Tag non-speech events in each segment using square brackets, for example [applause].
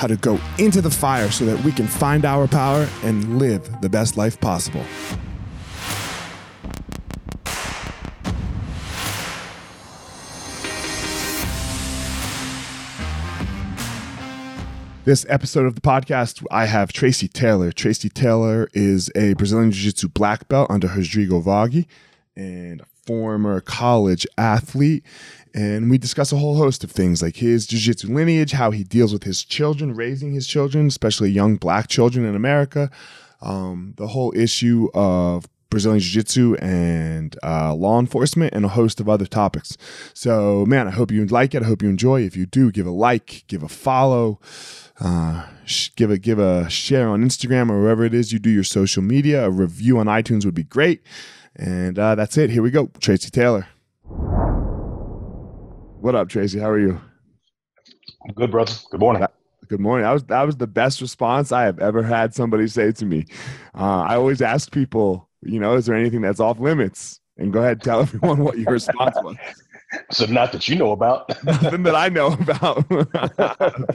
how to go into the fire so that we can find our power and live the best life possible. This episode of the podcast, I have Tracy Taylor. Tracy Taylor is a Brazilian Jiu Jitsu black belt under Rodrigo Vaghi and a former college athlete and we discuss a whole host of things like his jiu-jitsu lineage how he deals with his children raising his children especially young black children in america um, the whole issue of brazilian jiu-jitsu and uh, law enforcement and a host of other topics. So man i hope you like it. I hope you enjoy. If you do give a like give a follow uh, give a give a share on instagram or wherever it is you do your social media. A review on itunes would be great and uh, that's it here we go tracy taylor what up, Tracy? How are you? I'm good, brother. Good morning. Good morning. That was that was the best response I have ever had somebody say to me. Uh, I always ask people, you know, is there anything that's off limits? And go ahead and tell [laughs] everyone what your response was. So not that you know about. [laughs] Nothing that I know about. [laughs] that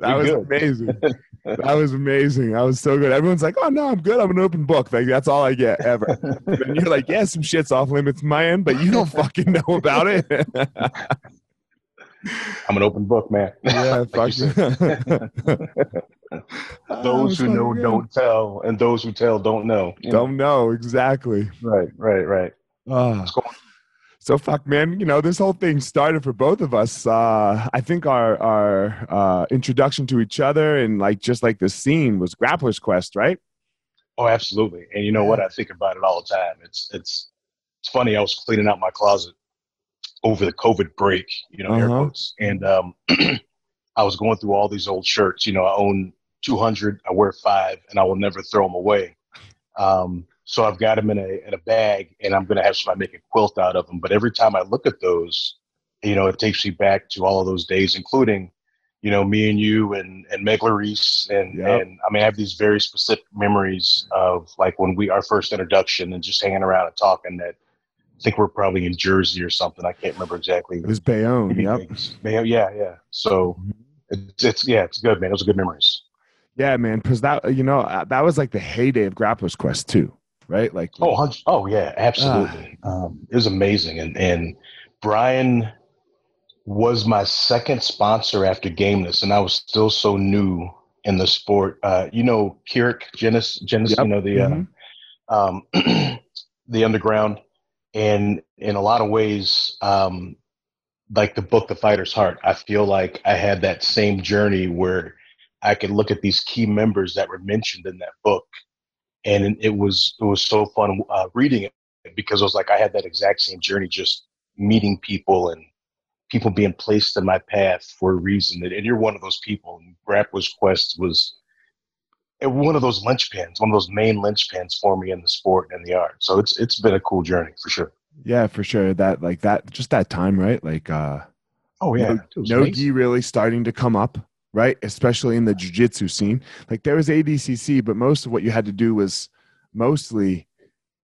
was good. amazing. [laughs] That was amazing. That was so good. Everyone's like, "Oh no, I'm good. I'm an open book." Like that's all I get ever. and you're like, "Yeah, some shit's off limits, my end, but you don't fucking know about it." I'm an open book, man. Yeah, fuck those who know good. don't tell, and those who tell don't know. Don't know. know exactly. Right, right, right. Uh, so fuck, man. You know, this whole thing started for both of us. Uh, I think our our uh, introduction to each other and like just like the scene was Grappler's Quest, right? Oh, absolutely. And you know what? I think about it all the time. It's it's it's funny. I was cleaning out my closet over the COVID break, you know, uh-huh. air quotes, and um, [clears throat] I was going through all these old shirts. You know, I own 200. I wear five, and I will never throw them away. Um, so I've got them in a in a bag, and I'm gonna have somebody make a quilt out of them. But every time I look at those, you know, it takes me back to all of those days, including, you know, me and you and and Meg Larice, and yep. and I mean, I have these very specific memories of like when we our first introduction and just hanging around and talking. That I think we're probably in Jersey or something. I can't remember exactly. It was Bayonne. Yep. Bayonne, yeah, yeah. So mm-hmm. it's, it's yeah, it's good, man. Those are good memories. Yeah, man. Because that you know uh, that was like the heyday of Grappler's Quest too right? Like oh, oh yeah, absolutely. Uh, um, it was amazing, and and Brian was my second sponsor after Gameness, and I was still so new in the sport. Uh, you know, Kirik Jenness, Jenness, yep. you know the uh, mm-hmm. um, [clears throat] the underground, and in a lot of ways, um, like the book, The Fighter's Heart. I feel like I had that same journey where I could look at these key members that were mentioned in that book, and it was it was so fun uh, reading it because it was like I had that exact same journey, just meeting people and people being placed in my path for a reason. And, you're one of those people. And Grappler's Quest was one of those linchpins, one of those main linchpins for me in the sport and the art. So it's it's been a cool journey for sure. Yeah, for sure. That like that just that time, right? Like uh oh yeah, no, gi really starting to come up, right? Especially in the jiu-jitsu scene. Like there was ADCC, but most of what you had to do was mostly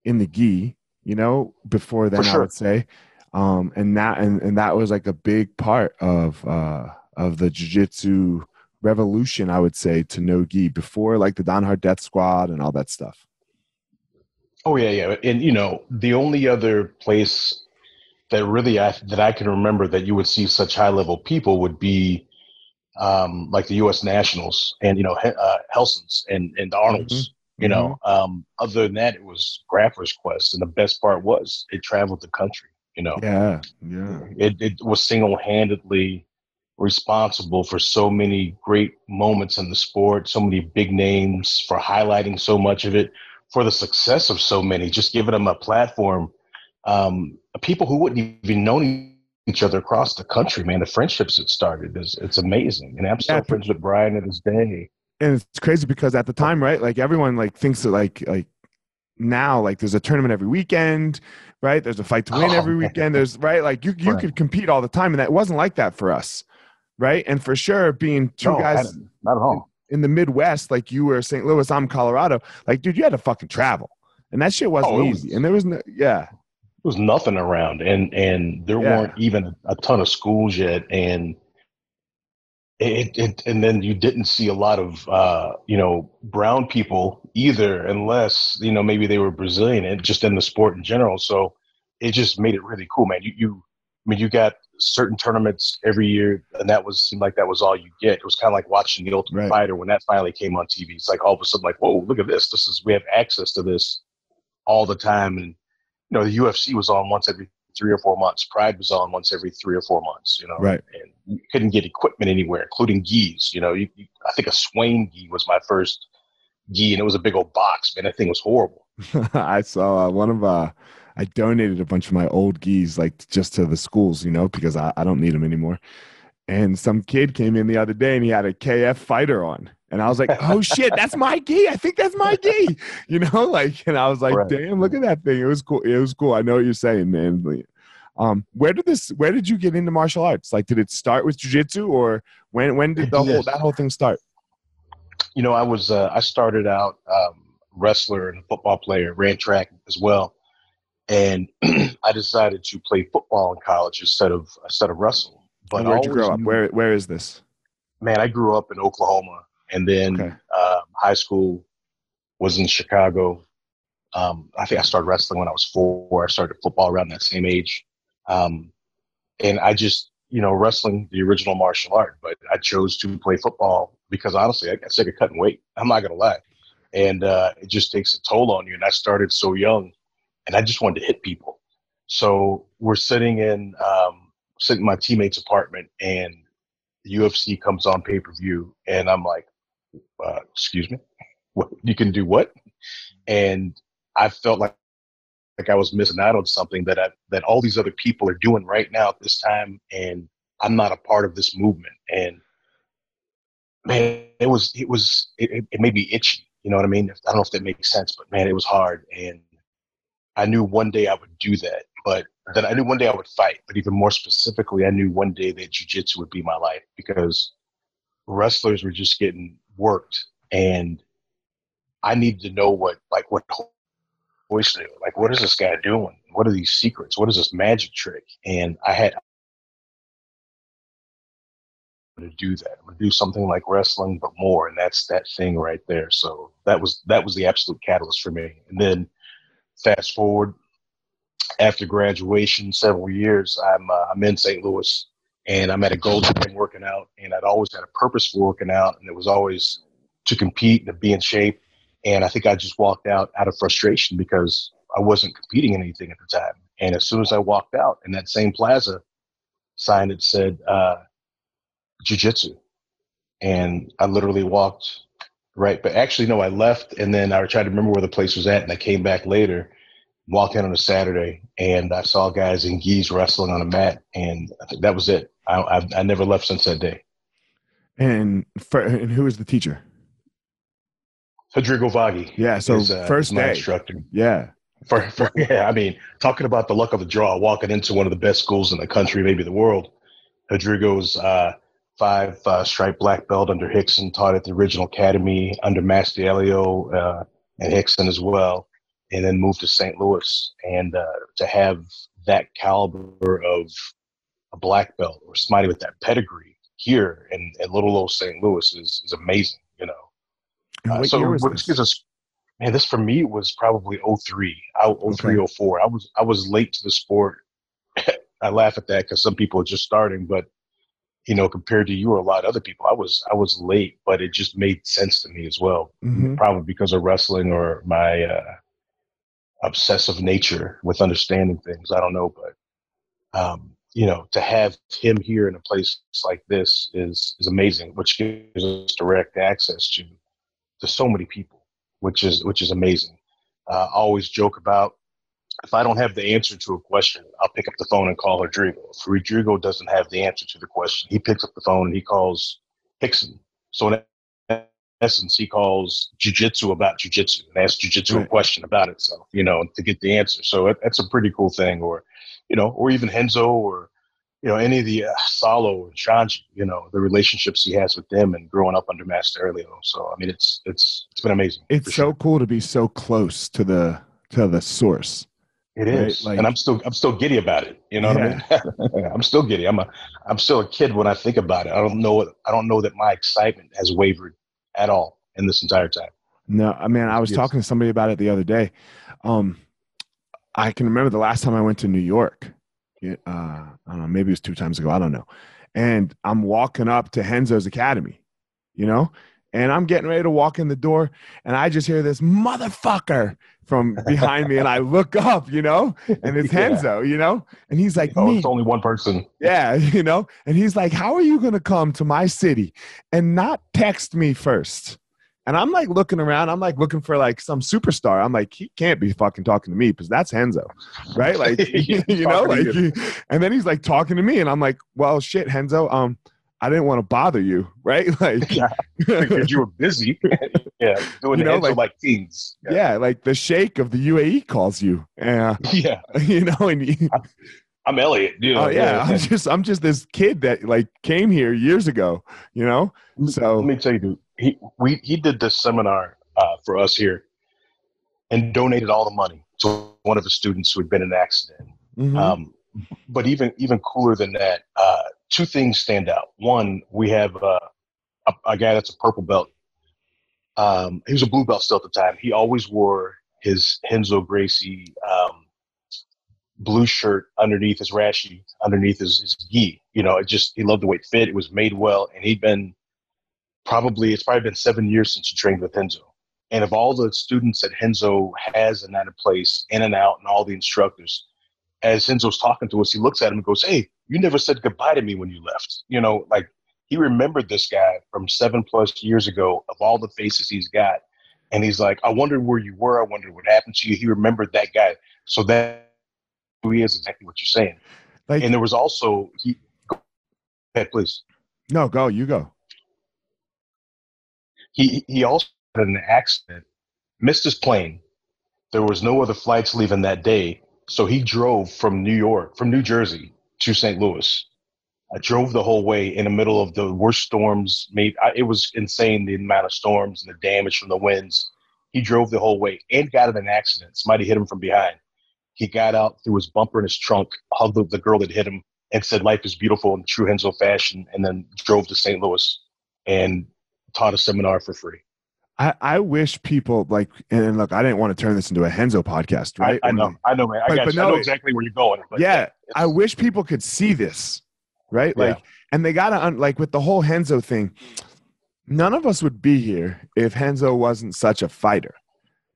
in the gi, you know, before then sure. I would say um, and that and, and that was like a big part of uh, of the jiu-jitsu revolution i would say to no gi before like the don hart death squad and all that stuff oh yeah yeah and you know the only other place that really I, that i can remember that you would see such high level people would be um, like the us nationals and you know uh, helson's and and the arnolds mm-hmm. you know mm-hmm. um, other than that it was grappler's quest and the best part was it traveled the country you know, yeah, yeah. It it was single handedly responsible for so many great moments in the sport, so many big names, for highlighting so much of it, for the success of so many, just giving them a platform. Um, people who wouldn't even know each other across the country, man, the friendships that started is it's amazing. And I'm still yeah. friends with Brian to this day. And it's crazy because at the time, right, like everyone like thinks that like like now like there's a tournament every weekend right? There's a fight to win oh, every weekend. There's right, like you you right. could compete all the time, and that wasn't like that for us, right? And for sure, being two no, guys not at all in the Midwest, like you were St. Louis, I'm Colorado. Like, dude, you had to fucking travel, and that shit wasn't oh, easy. Was, and there was no, yeah, was nothing around, and and there yeah. weren't even a ton of schools yet, and. It, it, and then you didn't see a lot of uh, you know brown people either, unless you know maybe they were Brazilian and just in the sport in general. So it just made it really cool, man. You, you I mean, you got certain tournaments every year, and that was seemed like that was all you get. It was kind of like watching the Ultimate right. Fighter when that finally came on TV. It's like all of a sudden, like, whoa, look at this! This is we have access to this all the time, and you know, the UFC was on once every three or four months. Pride was on once every three or four months. You know, right? And you couldn't get equipment anywhere, including gis. You know, you, you, I think a Swain gi was my first gi, and it was a big old box. Man, that thing was horrible. [laughs] I saw uh, one of uh I donated a bunch of my old gis like just to the schools, you know, because I, I don't need them anymore. And some kid came in the other day and he had a KF fighter on. And I was like, oh shit, that's my gi. I think that's my gi. [laughs] You know, like, and I was like, right. damn, look at that thing. It was cool. It was cool. I know what you're saying, man. Um, where did this where did you get into martial arts? Like did it start with jujitsu or when when did the [laughs] whole that whole thing start? You know, I was uh, I started out um, wrestler and football player, ran track as well and [clears throat] I decided to play football in college instead of instead of wrestling. But where'd you grow up? Where Where is this? Man, I grew up in Oklahoma, and then okay. uh, high school was in Chicago. Um, I think I started wrestling when I was four. I started football around that same age, um, and I just you know wrestling the original martial art, but I chose to play football because honestly, I got sick of cutting weight. I'm not gonna lie, and uh, it just takes a toll on you. And I started so young and I just wanted to hit people. So we're sitting in um, sitting in my teammate's apartment, and the UFC comes on pay per view, and I'm like, uh, "Excuse me, what you can do what?" And I felt like like I was missing out on something that I, that all these other people are doing right now at this time, and I'm not a part of this movement. And man, it was it was it, it made me itchy. You know what I mean? I don't know if that makes sense, but man, it was hard. And I knew one day I would do that, but then I knew one day I would fight. But even more specifically, I knew one day that jujitsu would be my life because wrestlers were just getting worked, and I needed to know what like what Royce knew. Like, what is this guy doing? What are these secrets? What is this magic trick? And I had to do that. I'm gonna do something like wrestling, but more, and that's that thing right there. So that was that was the absolute catalyst for me. And then fast forward after graduation, several years, I'm uh, I'm in St. Louis, and I'm at a Gold's Gym working out, and I'd always had a purpose for working out, and it was always to compete and to be in shape. And I think I just walked out out of frustration because I wasn't competing in anything at the time. And as soon as I walked out in that same plaza, sign that said uh, jiu-jitsu. And I literally walked right, but actually, no, I left and then I tried to remember where the place was at and I came back later, walked in on a Saturday and I saw guys in gis wrestling on a mat and I think that was it. I, I, I never left since that day. And, for, and who was the teacher? Rodrigo Vaghi. Yeah, so is, uh, first day. instructor. Yeah. For, for, [laughs] yeah, I mean, talking about the luck of the draw, walking into one of the best schools in the country, maybe the world. Rodrigo's uh, five uh, stripe black belt under Rickson, taught at the original academy under Master Helio uh, and Rickson as well, and then moved to St. Louis. And uh, to have that caliber of a black belt or somebody with that pedigree here in, in little old St. Louis is, is amazing, you know. Uh, so what this gives us man, this for me was probably 03, 03, okay. 04. I was I was late to the sport. [laughs] I laugh at that because some people are just starting, but you know, compared to you or a lot of other people, I was I was late, but it just made sense to me as well. Mm-hmm. Probably because of wrestling or my uh, obsessive nature with understanding things. I don't know, but um, you know, to have him here in a place like this is is amazing, which gives us direct access to to so many people which is which is amazing. Uh, I always joke about if I don't have the answer to a question, I'll pick up the phone and call Rodrigo. If Rodrigo doesn't have the answer to the question, he picks up the phone and he calls Rickson. So essence, he calls jujitsu about jujitsu and asks jujitsu right. a question about itself, you know to get the answer. So it, that's a pretty cool thing. Or you know, or even Renzo or you know, any of the uh, Saulo and Xande, you know, the relationships he has with them and growing up under Master Helio. So, I mean, it's, it's, it's been amazing. It's so sure. cool to be so close to the, to the source. It is, right? like, and I'm still I'm still giddy about it. You know yeah. what I mean? [laughs] I'm still giddy. I'm a I'm still a kid when I think about it. I don't know I don't know that my excitement has wavered at all in this entire time. No, I mean I was yes. talking to somebody about it the other day. Um, I can remember the last time I went to New York, uh, I don't know, maybe it was two times ago. I don't know. And I'm walking up to Renzo's Academy, you know, and I'm getting ready to walk in the door, and I just hear this motherfucker from behind me, and I [laughs] look up, you know, and it's yeah. Renzo, you know, and he's like, "Oh, it's only one person." Yeah, [laughs] you know, and he's like, "How are you going to come to my city and not text me first? And I'm like looking around, I'm like looking for like some superstar. I'm like, he can't be fucking talking to me because that's Renzo, right? Like, [laughs] you know, like, and then he's like talking to me, and I'm like, well, shit, Renzo, um, I didn't want to bother you, right? [laughs] Like, yeah, because you were busy, [laughs] yeah, doing you know, like, like things. Yeah. yeah. like the Sheikh of the UAE calls you, uh, yeah, [laughs] you know, and. You, I'm Elliot. You know, oh yeah, yeah, I'm just I'm just this kid that like came here years ago. You know, so let me tell you, dude he we he did this seminar uh, for us here and donated all the money to one of the students who had been in an accident. Mm-hmm. Um, but even even cooler than that, uh, two things stand out. One, we have uh, a, a, guy that's a purple belt. Um, he was a blue belt still at the time. He always wore his Renzo Gracie um, blue shirt underneath his rashi, underneath his, his gi. You know, it just he loved the way it fit. It was made well, and he'd been probably it's probably been seven years since he trained with Renzo. And of all the students that Renzo has in that place, in and out, and all the instructors, as Renzo's talking to us, he looks at him and goes, "Hey, you never said goodbye to me when you left." You know, like he remembered this guy from seven plus years ago. Of all the faces he's got, and he's like, "I wondered where you were. I wondered what happened to you." He remembered that guy. So that who he is exactly what you're saying. Like, and there was also he. Go ahead, please. No, go. You go he he also had an accident, missed his plane. There was no other flights leaving that day, so he drove from New York, from New Jersey to St. Louis. I drove the whole way in the middle of the worst storms. Made I, it was insane the amount of storms and the damage from the winds. He drove the whole way and got in an accident. Somebody hit him from behind. He got out threw his bumper in his trunk, hugged the, girl that hit him, and said life is beautiful in true Renzo fashion, and then drove to St. Louis. And taught a seminar for free. I, I wish people like and look, I didn't want to turn this into a Renzo podcast, right? I, I know, I know, man. I, but, but no, I know exactly where you're going. yeah, yeah I wish people could see this, right? Like, yeah. and they gotta like with the whole Renzo thing. none of us would be here if Renzo wasn't such a fighter.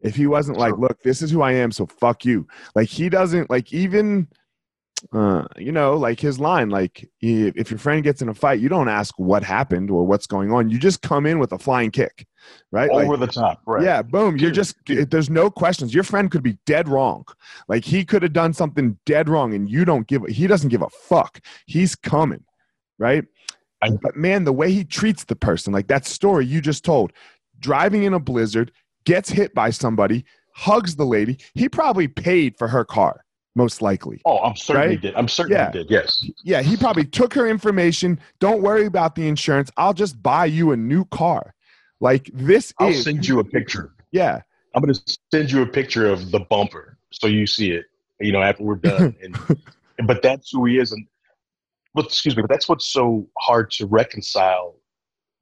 If he wasn't like, look, this is who I am, so fuck you. Like he doesn't like even uh, you know, like his line, like if your friend gets in a fight, you don't ask what happened or what's going on. You just come in with a flying kick, right? Over like, the top, right? Yeah, boom. You're just there's no questions. Your friend could be dead wrong. Like he could have done something dead wrong, and you don't give. He doesn't give a fuck. He's coming, right? I, but man, the way he treats the person, like that story you just told, driving in a blizzard, gets hit by somebody, hugs the lady. He probably paid for her car most likely. Oh, I'm certain right? he did. I'm certain yeah. he did. Yes. Yeah, he probably took her information. Don't worry about the insurance. I'll just buy you a new car. Like this I'll is, send you a picture. Yeah. I'm gonna send you a picture of the bumper so you see it. You know, after we're done. [laughs] And but that's who he is, and but excuse me, but that's what's so hard to reconcile.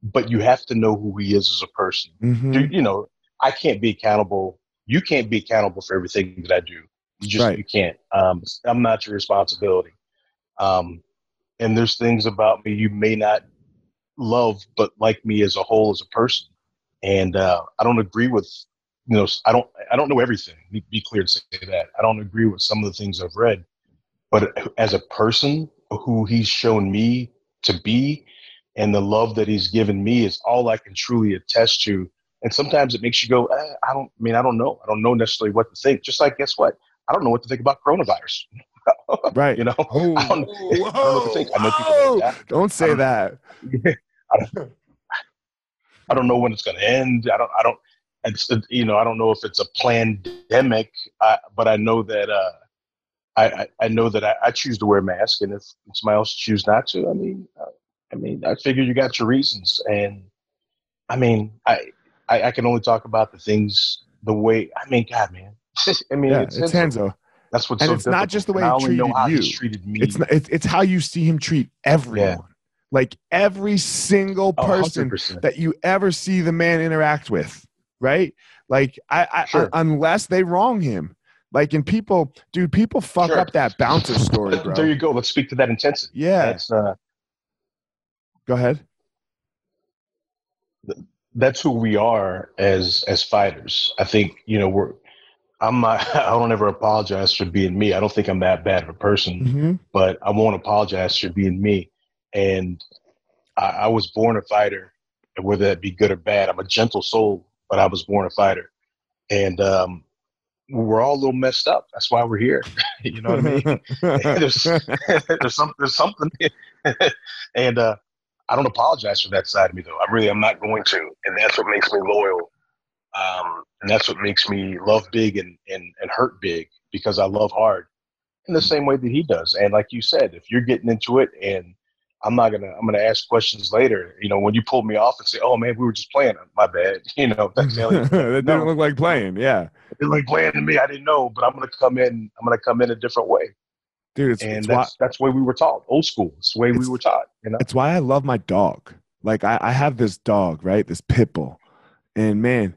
But you have to know who he is as a person. Mm-hmm. You, you know, I can't be accountable. You can't be accountable for everything that I do. You just right. you can't. Um, I'm not your responsibility. Um, and there's things about me you may not love, but like me as a whole as a person. And uh, I don't agree with you know I don't I don't know everything. Be clear to say that I don't agree with some of the things I've read, but as a person who he's shown me to be, and the love that he's given me is all I can truly attest to. And sometimes it makes you go, eh, I don't I mean I don't know. I don't know necessarily what to think. Just like guess what? I don't know what to think about coronavirus. [laughs] right. You know, oh, I, don't, whoa, I, don't, know what to think. I know people like Don't say that. [laughs] I don't, I don't know when it's going to end. I don't. I don't. It's you know. I don't know if it's a pandemic, uh, but I know that. Uh, I, I know that I, I, choose to wear a mask, and if somebody else choose not to, I mean, uh, I mean, I figure you got your reasons, and I mean, I, I, I can only talk about the things the way. I mean, God, man, [laughs] I mean, yeah, it's, it's Renzo. That's what's and so it's not just the way he treated you. treated me. It's not, it's, it's how you see him treat everyone. Yeah. Like every single person that you ever see the man interact with, right? Like I, I, sure. I unless they wrong him. Like and people, dude, people fuck sure. up that bouncer story, bro. There you go. Let's speak to that intensity. Yeah. That's, uh, go ahead. That's who we are as as fighters. I think you know we're I'm not, [laughs] I don't ever apologize for being me. I don't think I'm that bad of a person, mm-hmm. but I won't apologize for being me. And I, I, was born a fighter, and whether that be good or bad, I'm a gentle soul, but I was born a fighter. And um, we're all a little messed up. That's why we're here. [laughs] you know what I mean? [laughs] there's, there's, some, there's something. and uh, I don't apologize for that side of me, though. I really, I'm not going to. And that's what makes me loyal um, and that's what makes me love big and, and, and hurt big because I love hard in the same way that he does. And like you said, if you're getting into it and I'm not gonna I'm gonna ask questions later. You know, when you pull me off and say, "Oh man, we were just playing." My bad. [laughs] You know, that's [laughs] that didn't no. look like playing. Yeah, it didn't look like playing to me. I didn't know, but I'm gonna come in. I'm gonna come in a different way, dude. It's, and it's that's why, that's the way we were taught. Old school. It's the way we were taught. You know, it's why I love my dog. Like I, I have this dog, right? This pit bull, and man,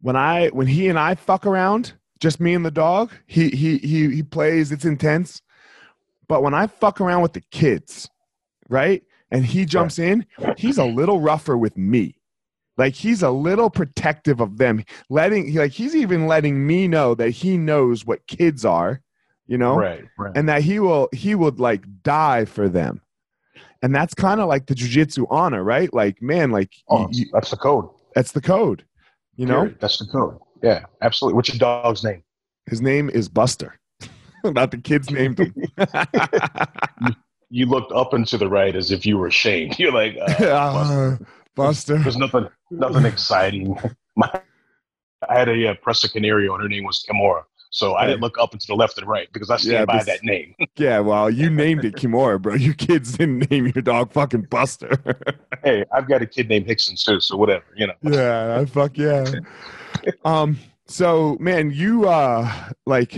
when I when he and I fuck around, just me and the dog, he he he he plays. It's intense. But when I fuck around with the kids, right, and he jumps in, he's a little rougher with me. Like he's a little protective of them, letting like he's even letting me know that he knows what kids are, you know, right, right. and that he will he would like die for them. And that's kind of like the jujitsu honor, right? Like, man, like oh, you, that's the code. That's the code. You know, that's the code. Yeah, absolutely. What's your dog's name? His name is Buster. [laughs] Not the kid's name. you, you, looked up and to the right as if you were ashamed. [laughs] You're like, uh, [laughs] Buster. Buster. There's nothing, nothing exciting. My, I had a uh, Presa Canario, and her name was Kimura. So I didn't look up and to the left and right because I stand yeah, by that name. [laughs] yeah, well, you named it Kimura, bro. You kids didn't [laughs] name your dog fucking Buster. [laughs] hey, I've got a kid named Hickson too, so whatever, you know. Yeah, I fuck yeah. um, so man, you uh like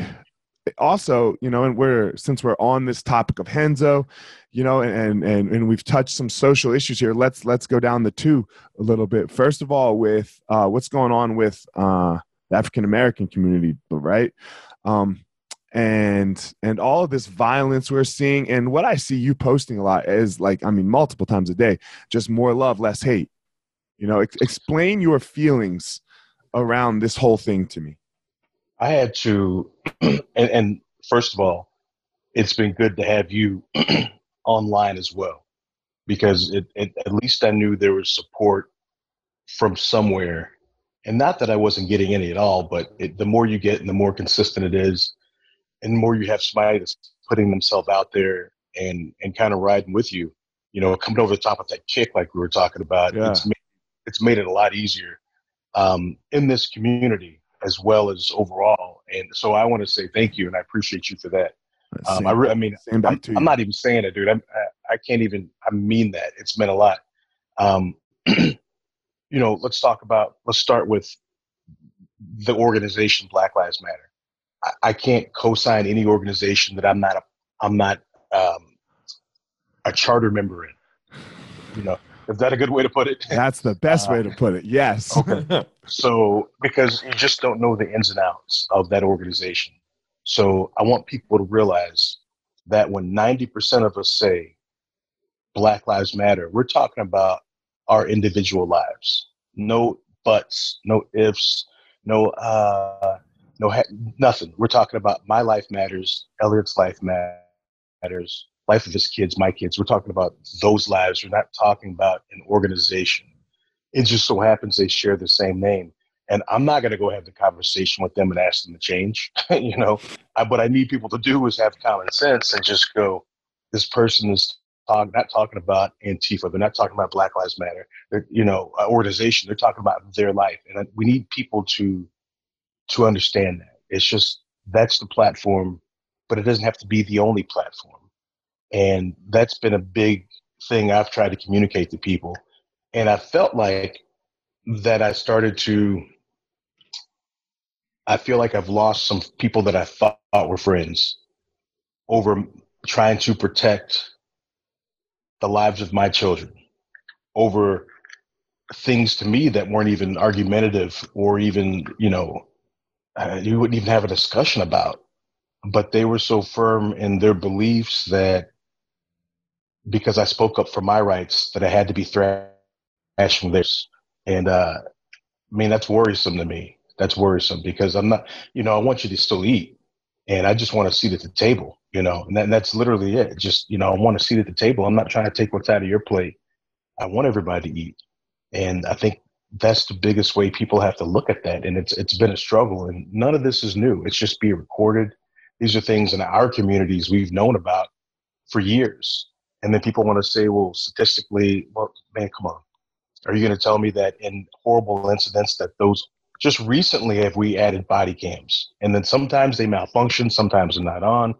also, you know, and we're since we're on this topic of Renzo, you know, and and and we've touched some social issues here. Let's let's go down the two a little bit. First of all, with uh what's going on with uh the African American community, right? Um, and and all of this violence we're seeing, and what I see you posting a lot is like, I mean, multiple times a day, just more love, less hate. You know, ex- explain your feelings around this whole thing to me. I had to, [clears throat] and, and first of all, it's been good to have you [clears throat] online as well because it, it, at least I knew there was support from somewhere. And not that I wasn't getting any at all, but it, the more you get and the more consistent it is, and the more you have somebody that's putting themselves out there and, and kind of riding with you, you know, coming over the top of that kick like we were talking about, yeah. it's, made, it's made it a lot easier um, in this community as well as overall. And so I want to say thank you and I appreciate you for that. Um, I, re- I mean, I'm, I'm, not even saying it, dude. I'm, I, I can't even. I mean that. It's meant a lot. Um, [clears throat] you know, let's talk about. Let's start with the organization Black Lives Matter. I, I can't co-sign any organization that I'm not. A, I'm not um, a charter member in. You know, is that a good way to put it? [laughs] That's the best uh, way to put it. Yes. [laughs] okay. So, because you just don't know the ins and outs of that organization. So, I want people to realize that when 90% of us say Black Lives Matter, we're talking about our individual lives. No buts, no ifs, no uh, no ha- nothing. We're talking about my life matters, Elliot's life matters, life of his kids, my kids. We're talking about those lives. We're not talking about an organization. It just so happens they share the same name. And I'm not going to go have the conversation with them and ask them to change. [laughs] you know, I, what I need people to do is have common sense and just go, this person is talk, not talking about Antifa. They're not talking about Black Lives Matter. They're, you know, organization. They're talking about their life. And we need people to, to understand that. It's just, that's the platform, but it doesn't have to be the only platform. And that's been a big thing I've tried to communicate to people. And I felt like that I started to, I feel like I've lost some people that I thought were friends over trying to protect the lives of my children, over things to me that weren't even argumentative or even, you know, uh, you wouldn't even have a discussion about. But they were so firm in their beliefs that because I spoke up for my rights that I had to be thrashing theirs. And uh, I mean, that's worrisome to me. That's worrisome because I'm not, you know, I want you to still eat. And I just want to sit at the table, you know, and, that, that's literally it. Just, you know, I want to seat at the table. I'm not trying to take what's out of your plate. I want everybody to eat. And I think that's the biggest way people have to look at that. And it's it's been a struggle and none of this is new. It's just being recorded. These are things in our communities we've known about for years. And then people want to say, well, statistically, well, man, come on. Are you going to tell me that in horrible incidents that those just recently have we added body cams and then sometimes they malfunction, sometimes they're not on.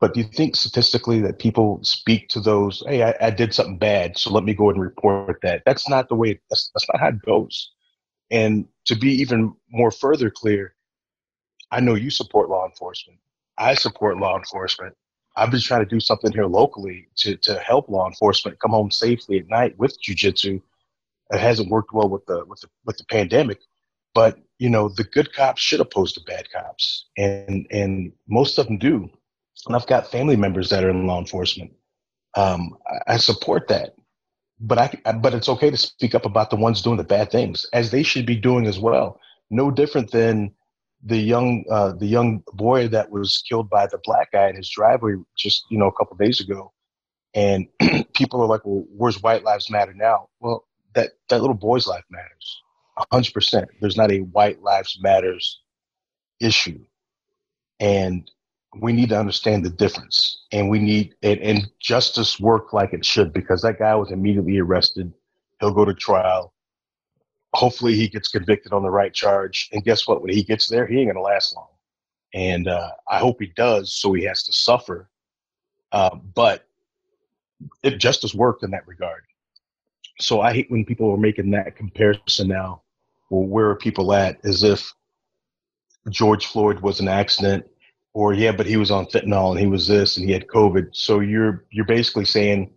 But do you think statistically that people speak to those, hey, I, I did something bad, so let me go and report that? That's not the way, that's, that's not how it goes. And to be even more further clear, I know you support law enforcement. I support law enforcement. I've been trying to do something here locally to, to help law enforcement come home safely at night with jujitsu. It hasn't worked well with the with the with the pandemic, but you know the good cops should oppose the bad cops, and and most of them do. And I've got family members that are in law enforcement. Um, I, support that, but I but it's okay to speak up about the ones doing the bad things, as they should be doing as well. No different than the young uh, the young boy that was killed by the black guy in his driveway just you know a couple days ago, and [clears throat] people are like, "Well, where's White Lives Matter now?" Well, that that little boy's life matters, hundred percent. There's not a White Lives Matters issue, and we need to understand the difference, and we need and, and justice work like it should because that guy was immediately arrested. He'll go to trial hopefully he gets convicted on the right charge. And guess what? When he gets there, he ain't gonna last long. And uh, I hope he does, so he has to suffer. Uh, but it justice worked in that regard. So I hate when people are making that comparison now. Well, where are people at? As if George Floyd was an accident, or yeah, but he was on fentanyl and he was this and he had COVID. So you're you're basically saying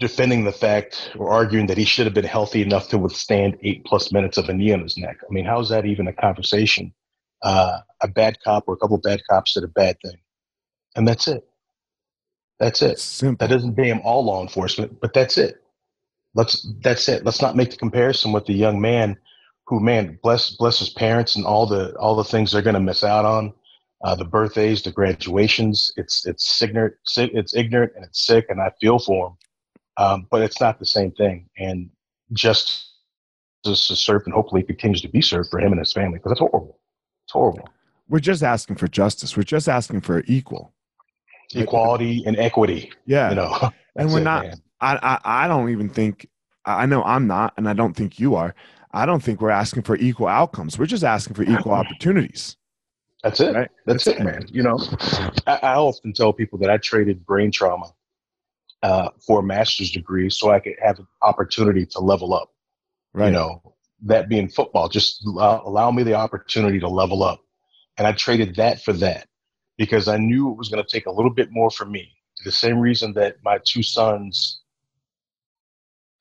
defending the fact or arguing that he should have been healthy enough to withstand eight plus minutes of a knee on his neck. I mean, how is that even a conversation? Uh, a bad cop or a couple bad cops did a bad thing, and that's it. That's it. Simple. That doesn't damn all law enforcement, but that's it. let's that's it. Let's not make the comparison with the young man who, man, bless bless his parents and all the all the things they're going to miss out on. Uh, the birthdays, the graduations. It's it's ignorant, it's ignorant, and it's sick, and I feel for him. Um, but it's not the same thing. And just to serve and hopefully continues to be served for him and his family because it's horrible. It's horrible. We're just asking for justice. We're just asking for equal equality and equity. Yeah, you know, [laughs] and we're it, not. I, I I don't even think I know I'm not, and I don't think you are. I don't think we're asking for equal outcomes. We're just asking for equal [laughs] opportunities. That's it. Right? That's, That's it, man. You know, I, I, often tell people that I traded brain trauma uh, for a master's degree so I could have an opportunity to level up. Right. You know, that being football, just allow, allow me the opportunity to level up. And I traded that for that because I knew it was going to take a little bit more for me. The same reason that my two sons,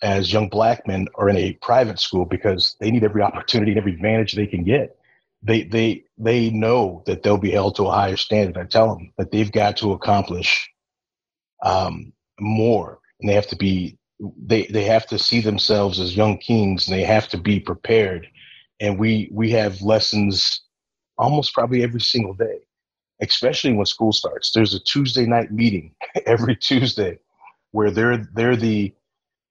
as young black men, are in a private school because they need every opportunity and every advantage they can get. They they they know that they'll be held to a higher standard. I tell them that they've got to accomplish um, more, and they have to be they they have to see themselves as young kings, and they have to be prepared. And we we have lessons almost probably every single day especially when school starts. There's a Tuesday night meeting [laughs] every Tuesday where they're they're the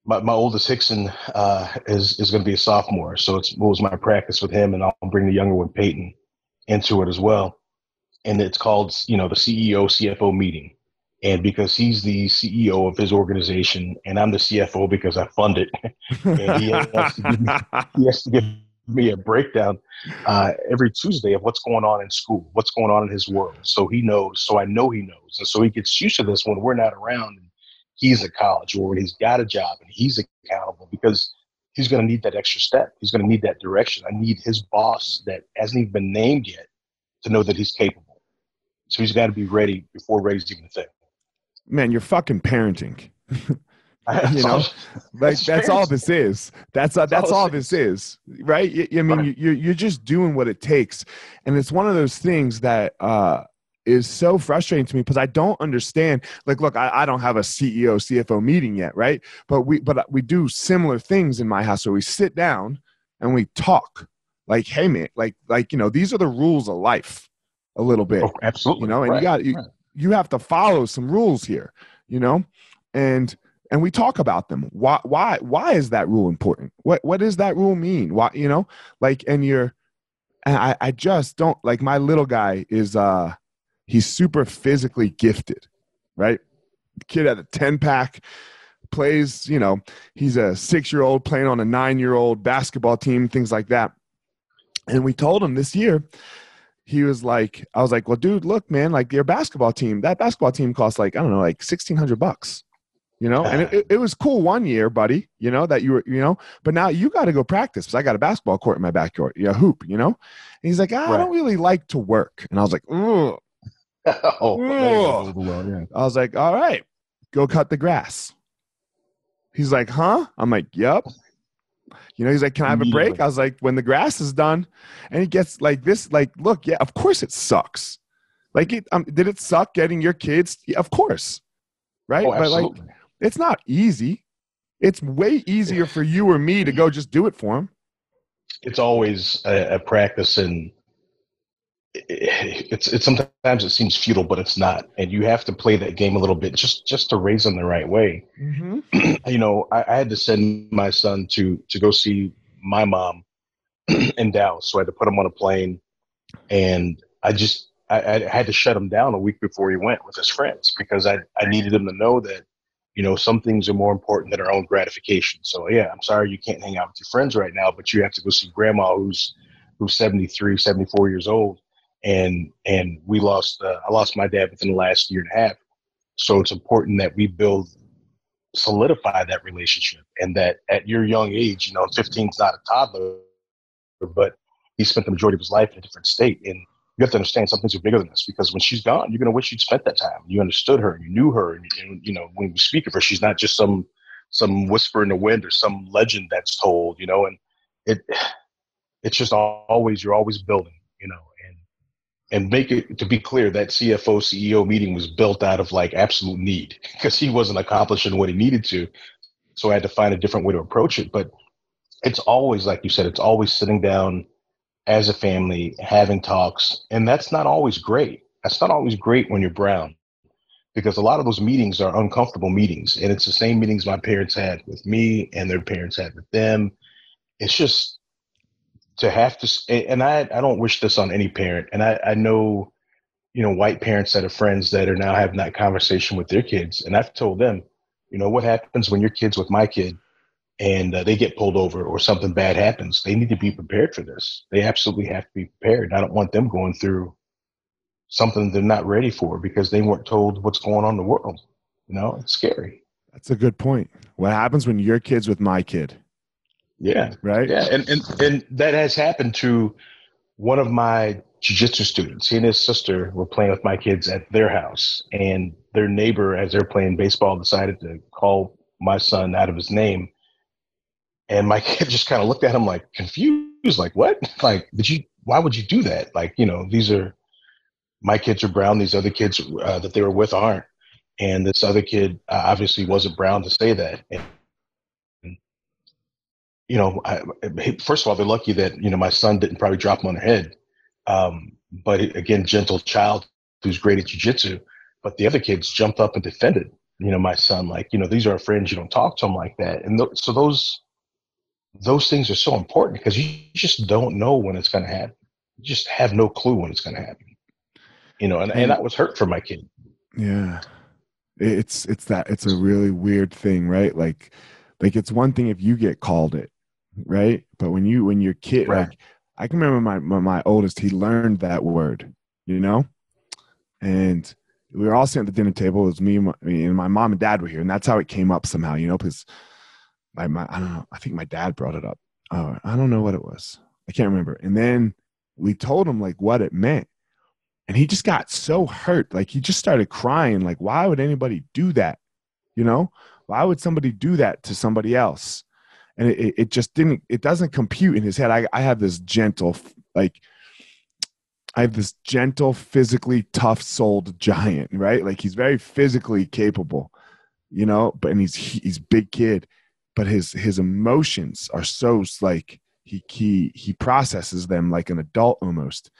my, my oldest Hickson uh, is is going to be a sophomore, so it's it was my practice with him, and I'll bring the younger one Peyton into it as well. And it's called you know the CEO CFO meeting, and because he's the CEO of his organization, and I'm the CFO because I fund it, [laughs] and he has, me, he has to give me a breakdown uh, every Tuesday of what's going on in school, what's going on in his world. So he knows, so I know he knows. And so he gets used to this when we're not around he's at college or when he's got a job and he's accountable because he's going to need that extra step. He's going to need that direction. I need his boss that hasn't even been named yet to know that he's capable. So he's got to be ready before ready's even a thing. Man, you're fucking parenting. [laughs] you know like that's all this is that's uh, that's all this is right i mean you're, you're just doing what it takes and it's one of those things that uh is so frustrating to me because I don't understand. Like, look, I, I, don't have a CEO, CFO meeting yet, right? But we, but we do similar things in my house. So we sit down and we talk. Like, hey man, like, like you know, these are the rules of life, a little bit. Oh, absolutely, you know, and right. you got you, right. you have to follow some rules here, you know, and and we talk about them. Why why why is that rule important? What what does that rule mean? Why you know, like and you're and I, I just don't like my little guy is uh he's super physically gifted, right? Kid at a 10 pack plays, you know, he's a six year old playing on a nine year old basketball team, things like that. And we told him this year, he was like, I was like, well, dude, look, man, like your basketball team, that basketball team costs like, I don't know, like 1600 bucks you know and it, it, was cool one year buddy you know that you were you know but now you got to go practice because i got a basketball court in my backyard yeah hoop you know and he's like i don't really like to work and i was like Ugh. [laughs] oh, well, yeah. i was like all right go cut the grass. He's like huh? I'm like yep. You know he's like can i have a break? I was like when the grass is done and he gets like this like look yeah of course it sucks. Like it um, did it suck getting your kids? Yeah, of course. Right? Oh, but like it's not easy. It's way easier for you or me to go just do it for them. It's always a, a practice, and it's it's sometimes it seems futile, but it's not. And you have to play that game a little bit just just to raise them the right way. Mm-hmm. [clears throat] you know, I, I had to send my son to to go see my mom [clears throat] in Dallas, so I had to put him on a plane, and I just I, I, had to shut him down a week before he went with his friends because I, I needed him to know that you know, some things are more important than our own gratification. So yeah, I'm sorry you can't hang out with your friends right now, but you have to go see grandma who's who's 73, 74 years old. And and we lost uh, I lost my dad within the last year and a half. So it's important that we build solidify that relationship and that at your young age, you know, 15 is not a toddler, but he spent the majority of his life in a different state. And you have to understand some things are bigger than this because when she's gone, you're going to wish you'd spent that time. You understood her, and you knew her, and, and, you know when we speak of her, she's not just some some whisper in the wind or some legend that's told, you know. And it it's just always you're always building, you know, and make it to be clear that CFO CEO meeting was built out of like absolute need [laughs] because he wasn't accomplishing what he needed to. So I had to find a different way to approach it. But it's always, like you said, it's always sitting down as a family, having talks. And that's not always great. That's not always great when you're brown because a lot of those meetings are uncomfortable meetings. And it's the same meetings my parents had with me and their parents had with them. It's just to have to, and I, I don't wish this on any parent. And I, I know, you know, white parents that are friends that are now having that conversation with their kids. And I've told them, you know, what happens when your kid's with my kid and uh, they get pulled over or something bad happens? They need to be prepared for this. They absolutely have to be prepared. I don't want them going through something they're not ready for because they weren't told what's going on in the world. You know, it's scary. That's a good point. What happens when your kid's with my kid? Yeah. Right. Yeah. And, and, and that has happened to one of my jiu-jitsu students. He and his sister were playing with my kids at their house and their neighbor, as they're playing baseball, decided to call my son out of his name. And my [laughs] kid just kind of looked at him like confused, like, what? [laughs] Like, did you, why would you do that? Like, you know, these are, my kids are brown. These other kids uh, that they were with aren't. And this other kid uh, obviously wasn't brown to say that. And, you know, I, first of all, they're lucky that, you know, my son didn't probably drop him on the head. Um, but again, gentle child who's great at jujitsu. But the other kids jumped up and defended, you know, my son, like, you know, these are our friends. You don't talk to them like that. And th- so those, those things are so important because you just don't know when it's going to happen. You just have no clue when it's going to happen you know, and, and that was hurt for my kid. Yeah. It's it's that it's a really weird thing, right? Like like it's one thing if you get called it, right? But when you when your kid right. like I can remember my, my my oldest, he learned that word, you know? And we were all sitting at the dinner table. It was me and my, and my mom and dad were here, and that's how it came up somehow, you know, because my, my I don't know, I think my dad brought it up. Oh, I don't know what it was. I can't remember. And then we told him like what it meant and he just got so hurt like he just started crying like why would anybody do that you know why would somebody do that to somebody else and it, it just didn't it doesn't compute in his head. I, I have this gentle like i have this gentle physically tough souled giant right? Like he's very physically capable you know but and he's he's big kid but his his emotions are so like he he he processes them like an adult almost.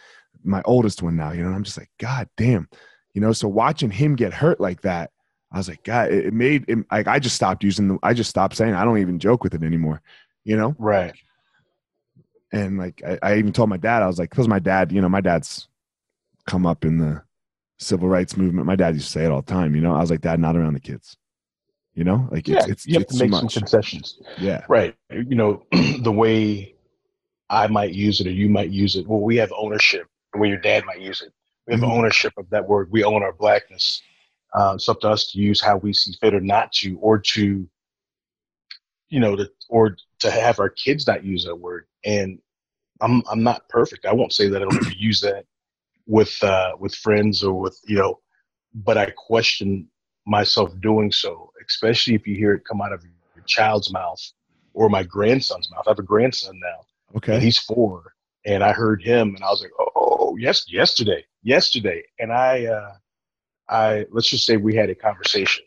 My oldest one now, you know, I'm just like, God damn, you know, so watching him get hurt like that, I was like, God, it, made it, like, I just stopped using the, I just stopped saying, I don't even joke with it anymore, you know? Right. And like, I, I even told my dad, I was like, because my dad, you know, my dad's come up in the civil rights movement. My dad used to say it all the time, you know, I was like, dad, not around the kids. You know, like yeah, it's, it's, you have it's to make some concessions. Yeah. Right. You know, [clears throat] the way I might use it or you might use it. Well, we have ownership the way your dad might use it. We have mm-hmm. ownership of that word. We own our blackness. Uh, it's up to us to use how we see fit or not to, or to, you know, to, or to have our kids not use that word. And I'm I'm not perfect. I won't say that I don't ever [clears throat] use that with uh, with friends or with you know, but I question myself doing so, especially if you hear it come out of your child's mouth or my grandson's mouth. I have a grandson now. Okay. he's four, and I heard him, and I was like, oh, yes, yesterday, yesterday, and I, uh, I let's just say we had a conversation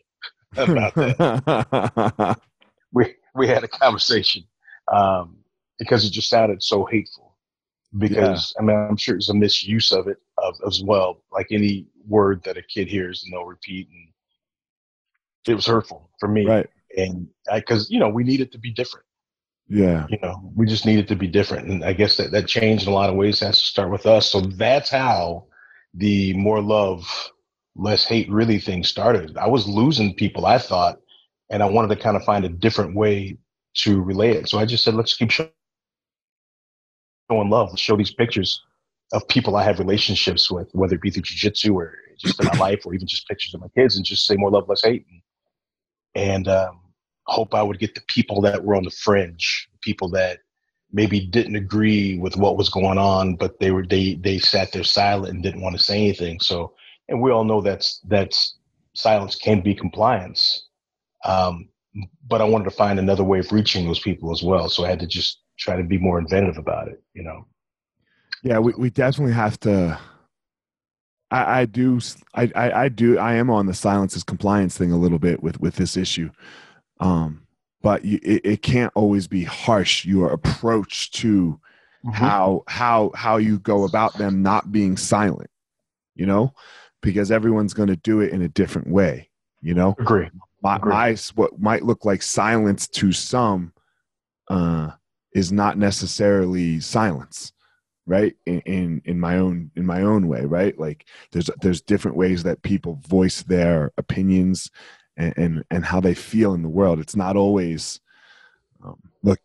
about that. [laughs] we we had a conversation um, because it just sounded so hateful. Because yeah. I mean, I'm sure it's a misuse of it of, as well. Like any word that a kid hears and they'll repeat, and it was hurtful for me. Right. And because you know we need it to be different. Yeah. You know, we just needed to be different. And I guess that, that change in a lot of ways has to start with us. So that's how the more love, less hate really thing started. I was losing people, I thought, and I wanted to kind of find a different way to relay it. So I just said, let's keep showing love. Let's show these pictures of people I have relationships with, whether it be through jujitsu or just in my life or even just pictures of my kids and just say more love, less hate. And, um, hope I would get the people that were on the fringe, people that maybe didn't agree with what was going on, but they were they they sat there silent and didn't want to say anything. So, and we all know that's that's silence can be compliance. Um, but I wanted to find another way of reaching those people as well. So I had to just try to be more inventive about it, you know. Yeah, we, we definitely have to I, I do I, I, I do I am on the silence is compliance thing a little bit with with this issue um, but you, it, it can't always be harsh. Your approach to mm-hmm. how how how you go about them not being silent, you know, because everyone's going to do it in a different way. You know, agree. My, agree. my what might look like silence to some uh, is not necessarily silence right in, in in my own in my own way right like there's there's different ways that people voice their opinions and and, and how they feel in the world it's not always um, look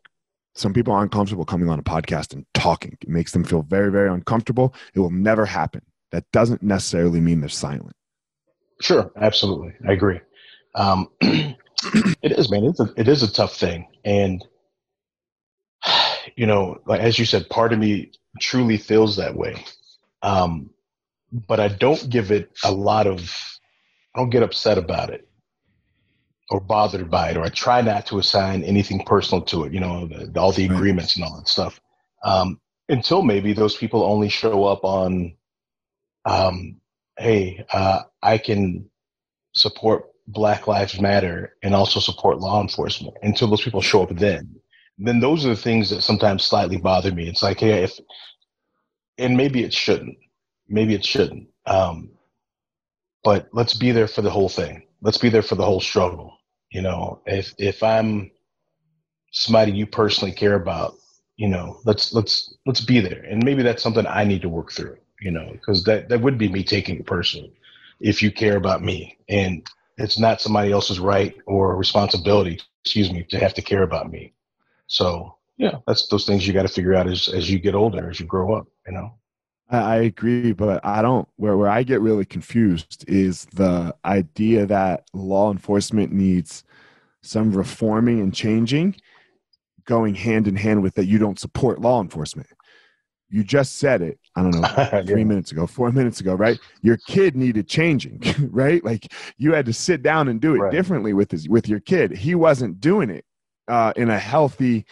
some people are uncomfortable coming on a podcast and talking it makes them feel very very uncomfortable it will never happen that doesn't necessarily mean they're silent. Sure absolutely. I agree. Um, [clears throat] it is man it's a, it is a tough thing. And you know like as you said part of me truly feels that way. Um, but I don't give it a lot of, I don't get upset about it or bothered by it, or I try not to assign anything personal to it, you know, the, all the agreements and all that stuff. Um, until maybe those people only show up on, um, hey, uh, I can support Black Lives Matter and also support law enforcement until those people show up then then those are the things that sometimes slightly bother me. It's like, hey, if, and maybe it shouldn't, maybe it shouldn't. Um, but let's be there for the whole thing. Let's be there for the whole struggle. You know, if if I'm somebody you personally care about, you know, let's let's let's be there. And maybe that's something I need to work through. You know, because that that would be me taking it personally. If you care about me, and it's not somebody else's right or responsibility, excuse me, to have to care about me. So yeah, that's those things you got to figure out as as you get older, as you grow up. You know. I agree, but I don't. Where where I get really confused is the idea that law enforcement needs some reforming and changing, going hand in hand with that you don't support law enforcement. You just said it. I don't know, [laughs] three yeah. minutes ago, four minutes ago, right? Your kid needed changing, [laughs] right? Like you had to sit down and do it right. differently with his with your kid. He wasn't doing it uh, in a healthy,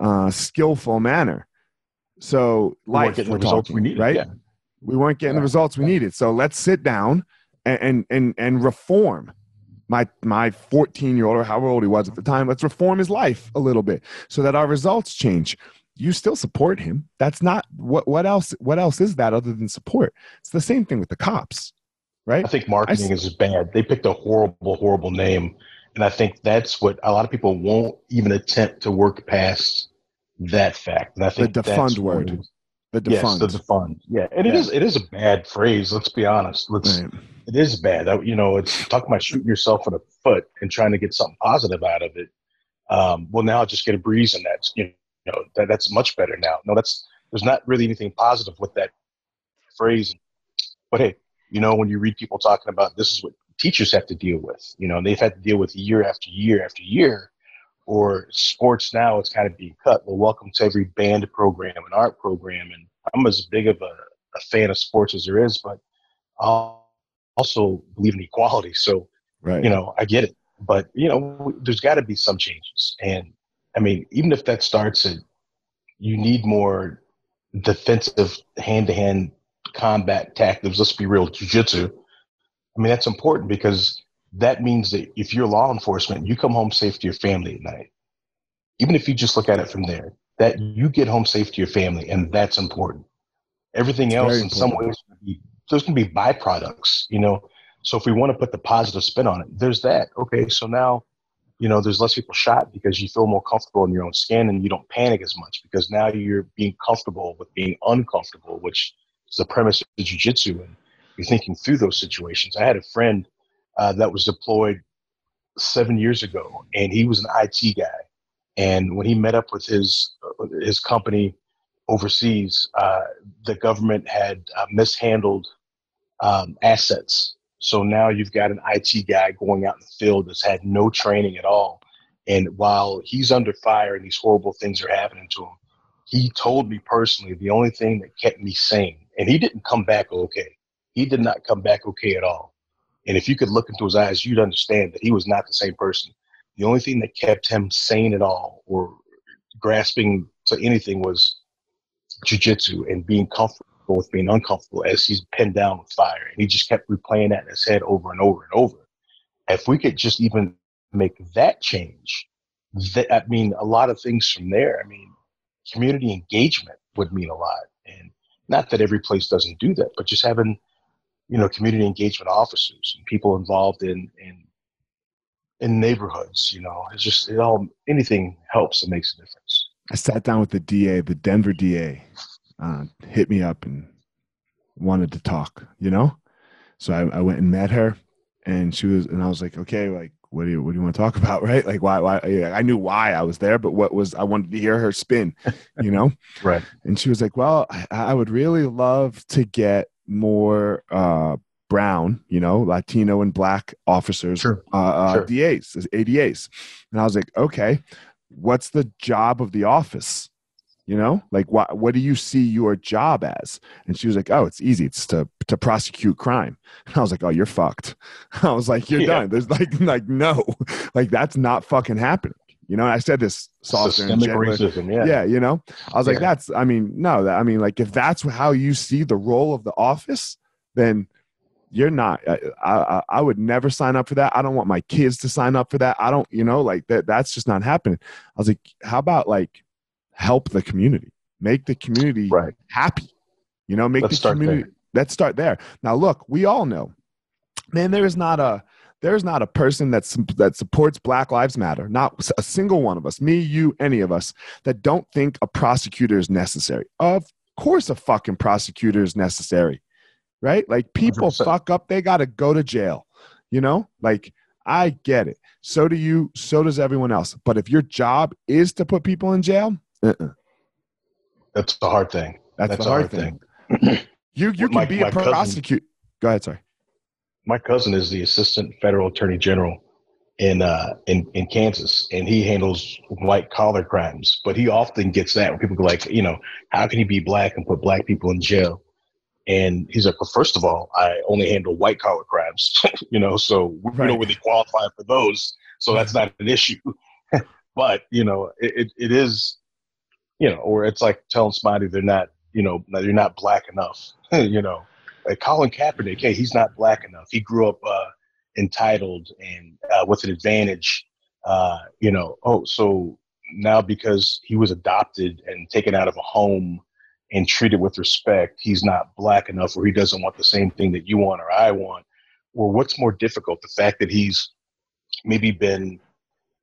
uh, skillful manner. So we life, getting the we needed, right? Yeah. We weren't getting yeah. the results we needed. So let's sit down and and and, and reform my my 14 year old or however old he was at the time. Let's reform his life a little bit so that our results change. You still support him. That's not what what else what else is that other than support? It's the same thing with the cops, right? I think marketing I, is bad. They picked a horrible horrible name and I think that's what a lot of people won't even attempt to work past that fact. And I think the defund word. The defund. Yes, the defund. Yeah, and yeah. it is it is a bad phrase. Let's be honest. Let's. Right. It is bad. You know, it's talking about shooting yourself in the foot and trying to get something positive out of it. Um, well, now just get a breeze, and that. you know that, that's much better now. No, that's there's not really anything positive with that phrase. But hey, you know, when you read people talking about this is what teachers have to deal with. You know, they've had to deal with year after year after year. Or sports now, it's kind of being cut. Well, welcome to every band program and art program. And I'm as big of a, a fan of sports as there is, but I also believe in equality. So, right. you know, I get it. But, you know, there's got to be some changes. And I mean, even if that starts at, you need more defensive hand to hand combat tactics. Let's be real, jujitsu I mean, that's important because that means that if you're law enforcement, you come home safe to your family at night. Even if you just look at it from there, that you get home safe to your family, and that's important. Everything it's else, in some ways, there's going to be byproducts, you know. So if we want to put the positive spin on it, there's that. Okay, so now, you know, there's less people shot because you feel more comfortable in your own skin and you don't panic as much because now you're being comfortable with being uncomfortable, which is the premise of jiu-jitsu. And you're thinking through those situations. I had a friend uh, that was deployed seven years ago, and he was an IT guy. And when he met up with his uh, his company overseas, uh, the government had uh, mishandled um, assets. So now you've got an IT guy going out in the field that's had no training at all. And while he's under fire and these horrible things are happening to him, he told me personally the only thing that kept me sane, and he didn't come back okay he did not come back okay at all. And if you could look into his eyes, you'd understand that he was not the same person. The only thing that kept him sane at all or grasping to anything was jujitsu and being comfortable with being uncomfortable as he's pinned down with fire. And he just kept replaying that in his head over and over and over. If we could just even make that change, that, I mean, a lot of things from there. I mean, community engagement would mean a lot. And not that every place doesn't do that, but just having, you know, community engagement officers and people involved in, in, in neighborhoods, you know, it's just, it all, anything helps and makes a difference. I sat down with the DA, the Denver DA, uh, hit me up and wanted to talk, you know? So I, I went and met her and she was, and I was like, okay, like, what do you what do you want to talk [laughs] about right like why why i knew why i was there but what was i wanted to hear her spin you know [laughs] right and she was like well i would really love to get more uh brown you know latino and black officers sure. Uh, uh sure. das adas and i was like okay what's the job of the office you know like what what do you see your job as? And she was like oh it's easy. It's to to prosecute crime. And [laughs] i was like oh you're fucked. [laughs] I was like you're yeah. done. There's like [laughs] like no. Like that's not fucking happening. You know i said this softer and racism yeah. Yeah you know? I was yeah. like that's i mean no that i mean like if that's how you see the role of the office then you're not I, I, I would never sign up for that. I don't want my kids to sign up for that. I don't you know like that that's just not happening. I was like how about like help the community, make the community right. happy. You know, make let's the community. There. Let's start there. Now, look, we all know, man. There is not a there is not a person that that supports Black Lives Matter. Not a single one of us, me, you, any of us, that don't think a prosecutor is necessary. Of course, a fucking prosecutor is necessary, right? Like people 100%. fuck up, they got to go to jail. You know, like I get it. So do you. So does everyone else. But if your job is to put people in jail, uh-uh. That's the hard thing. That's, That's the hard, hard thing. thing. [clears throat] you you my, can be a prosecutor. Go ahead, sorry. My cousin is the assistant federal attorney general in uh in, in Kansas and he handles white collar crimes. But he often gets that when people go like, you know, how can he be black and put black people in jail? And he's like, well, first of all, I only handle white collar crimes, [laughs] you know, so we right. don't really qualify for those. So that's not an issue. [laughs] but, you know, it, it, it is you know, or it's like telling somebody they're not, you know, you're not black enough, [laughs] you know. Like Colin Kaepernick, hey, he's not black enough. He grew up uh, entitled and uh, with an advantage, uh, you know. Oh, so now because he was adopted and taken out of a home and treated with respect, he's not black enough, or he doesn't want the same thing that you want or I want. Or what's more difficult, the fact that he's maybe been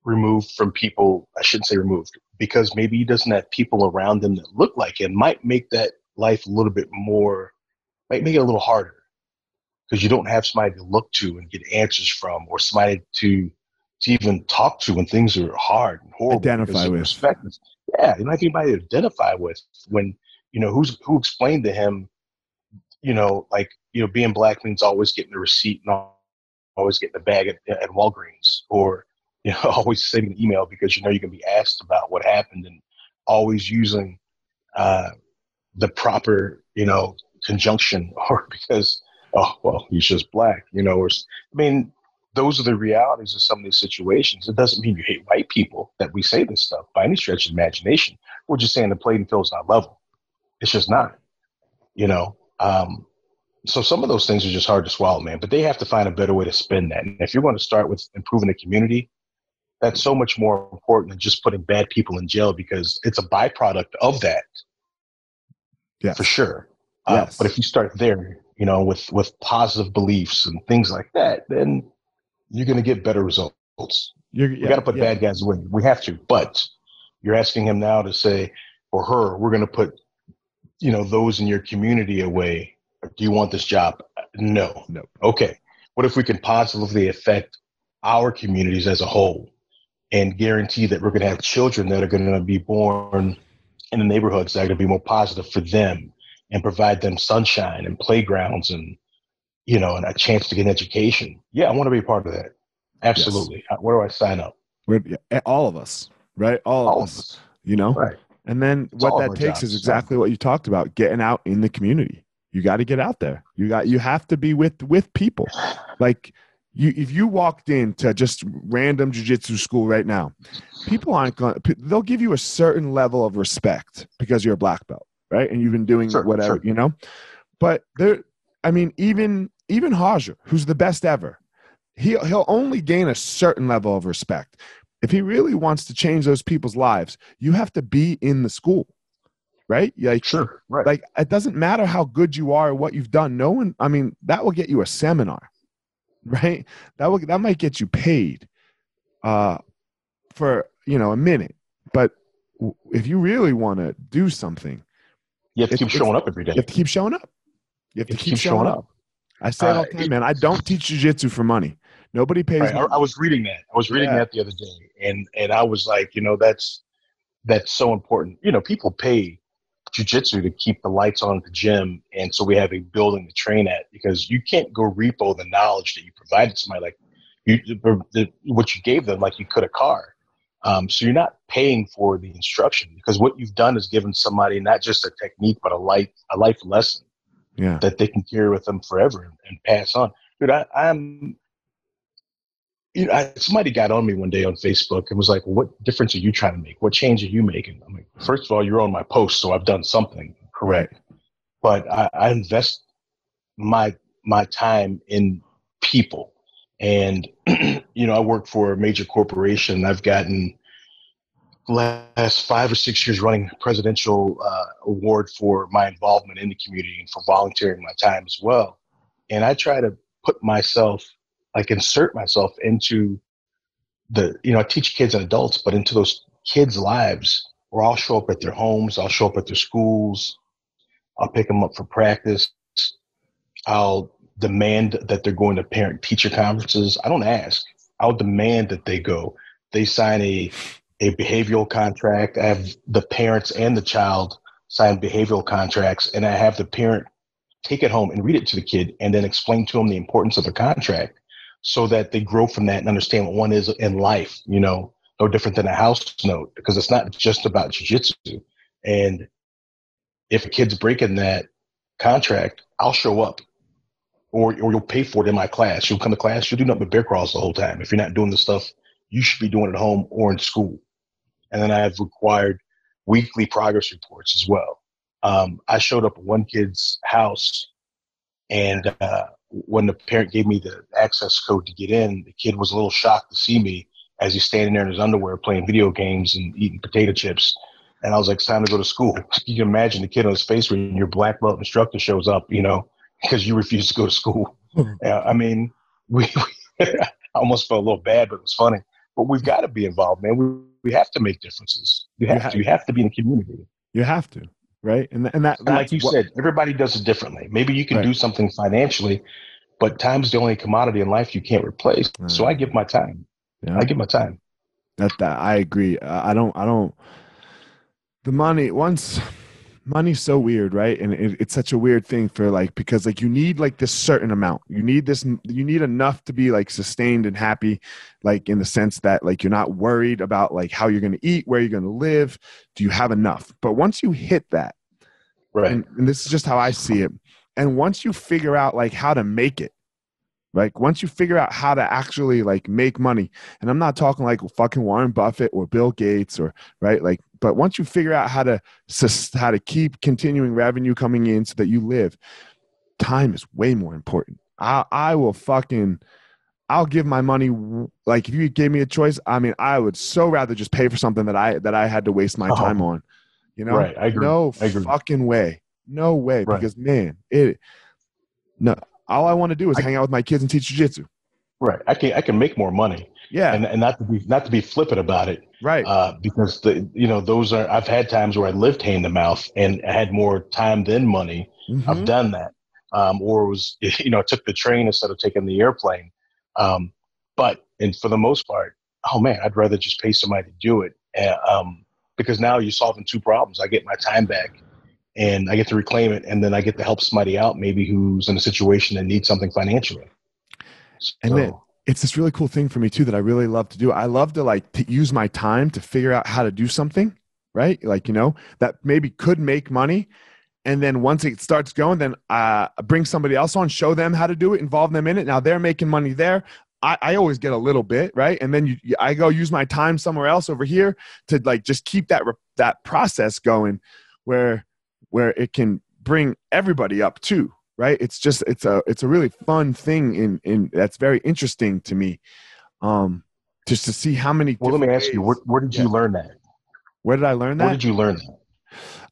removed from people, I shouldn't say removed, because maybe he doesn't have people around him that look like him, might make that life a little bit more, might make it a little harder because you don't have somebody to look to and get answers from or somebody to to even talk to when things are hard and horrible. Identify with. Respect. Yeah, you don't have anybody to identify with when, you know, who's who explained to him, you know, like, you know, being black means always getting the receipt and always getting the bag at, at Walgreens or [laughs] you know, always sending an email because you know you can be asked about what happened and always using uh, the proper, you know, conjunction [laughs] or because, oh, well, he's just black, you know, or, I mean, those are the realities of some of these situations. It doesn't mean you hate white people that we say this stuff by any stretch of imagination. We're just saying the playing is not level. It's just not, you know. Um, so some of those things are just hard to swallow, man. But they have to find a better way to spin that. And if you're going to start with improving the community, that's so much more important than just putting bad people in jail because it's a byproduct of that. Yeah, for sure. Uh, but if you start there, you know, with with positive beliefs and things like that, then you're going to get better results. You're, yeah, got to put yeah. bad guys away. We have to. But you're asking him now to say, or her, we're going to put, you know, those in your community away. Do you want this job? No. No. Okay. What if we can positively affect our communities as a whole? And guarantee that we're going to have children that are going to be born in the neighborhoods that are going to be more positive for them and provide them sunshine and playgrounds and you know and a chance to get an education. Yeah i want to be a part of that. Absolutely. Yes. where do i sign up? We're, eh, all of us right? All, all of, us, us, you know? Right. And then it's what that takes jobs. is exactly what you talked about getting out in the community. You got to get out there. You got you have to be with with people. Like you if you walked into just random jiu-jitsu school right now people aren't going they'll give you a certain level of respect because you're a black belt right and you've been doing sure, whatever sure. you know but there i mean even even Roger, who's the best ever he, he'll only gain a certain level of respect if he really wants to change those people's lives, you have to be in the school, right? Like, sure, right. Like, it doesn't matter how good you are or what you've done. No one, I mean, that will get you a seminar, right? That will that might get you paid, uh, for you know a minute. But if you really want to do something, you have to keep showing up every day. You have to keep showing up. You have to keep, keep, showing, showing up. up. I say it all the uh, time, man. I don't teach jujitsu for money. Nobody pays. Right. I, I, was reading that. I was reading yeah. that the other day, and and I was like, you know, that's that's so important. You know, people pay jujitsu to keep the lights on at the gym, and so we have a building to train at because you can't go repo the knowledge that you provided somebody like you the, the, what you gave them like you could a car. Um, so you're not paying for the instruction because what you've done is given somebody not just a technique but a life a life lesson yeah. that they can carry with them forever and, and pass on. Dude, I, I'm you know, I, somebody got on me one day on Facebook and was like, "What difference are you trying to make? What change are you making?" I'm like, first of all, you're on my post, so I've done something correct. But I, I invest my my time in people, and [clears throat] you know, I work for a major corporation. I've gotten last five or six years running presidential uh, award for my involvement in the community and for volunteering my time as well. And I try to put myself like insert myself into the you know I teach kids and adults, but into those kids' lives where I'll show up at their homes, I'll show up at their schools, I'll pick them up for practice, I'll demand that they're going to parent teacher conferences. I don't ask. I'll demand that they go. They sign a a behavioral contract. I have the parents and the child sign behavioral contracts, and I have the parent take it home and read it to the kid and then explain to them the importance of the contract so that they grow from that and understand what one is in life, you know, no different than a house note, because it's not just about jujitsu. And if a kid's breaking that contract, I'll show up. Or, or you'll pay for it in my class. You'll come to class, you'll do nothing but bear crawls the whole time. If you're not doing the stuff you should be doing at home or in school. And then I have required weekly progress reports as well. Um, I showed up at one kid's house and uh, when the parent gave me the access code to get in, the kid was a little shocked to see me as he's standing there in his underwear playing video games and eating potato chips. And I was like, it's time to go to school. [laughs] You can imagine the kid on his face when your black belt instructor shows up, you know, [laughs] because you refuse to go to school. Hmm. yeah, I mean, [laughs] we, we I almost felt a little bad, but it was funny. But we've got to be involved, man. We, we have to make differences. You have, you have to. You have to be in the community. You have to right? And and that, and like you what, said, everybody does it differently. Maybe you can right. do something financially, but time's the only commodity in life you can't replace. Mm. So I give my time. Yeah. I give my time. That that I agree. I don't. I don't. The money once money's so weird right? And it, it's such a weird thing for like because like you need like this certain amount. You need this you need enough to be like sustained and happy like in the sense that like you're not worried about like how you're going to eat where you're going to live. Do you have enough? But once you hit that right. and, and this is just how i see it and once you figure out like how to make it like once you figure out how to actually like make money, and I'm not talking like fucking Warren Buffett or Bill Gates or right, like, but once you figure out how to how to keep continuing revenue coming in so that you live, time is way more important. I I will fucking I'll give my money like if you gave me a choice, I mean, I would so rather just pay for something that I that I had to waste my time oh, on. You know, right? I agree. No I agree. fucking way, no way, right. because man, it no all I want to do is I, hang out with my kids and teach jujitsu. Right. I can I can make more money. Yeah. And and not to be not to be flippant about it. Right. Uh, because the you know those are I've had times where I lived hand to mouth and I had more time than money. Mm-hmm. I've done that. Um, or was [laughs] you know I took the train instead of taking the airplane. Um, but and for the most part, oh man, I'd rather just pay somebody to do it. Uh, um, because now you're solving two problems. I get my time back and I get to reclaim it, and then I get to help somebody out, maybe who's in a situation that needs something financially. So, and then it's this really cool thing for me too that I really love to do. I love to like to use my time to figure out how to do something, right? Like you know that maybe could make money, and then once it starts going, then uh, bring somebody else on, show them how to do it, involve them in it. Now they're making money there. I, I always get a little bit right, and then you, I go use my time somewhere else over here to like just keep that that process going, where where it can bring everybody up too right it's just it's a it's a really fun thing in in that's very interesting to me um just to see how many. Well, let me ask ways. you, where, where did yeah. you learn that? Where did I learn that? Where did you learn that?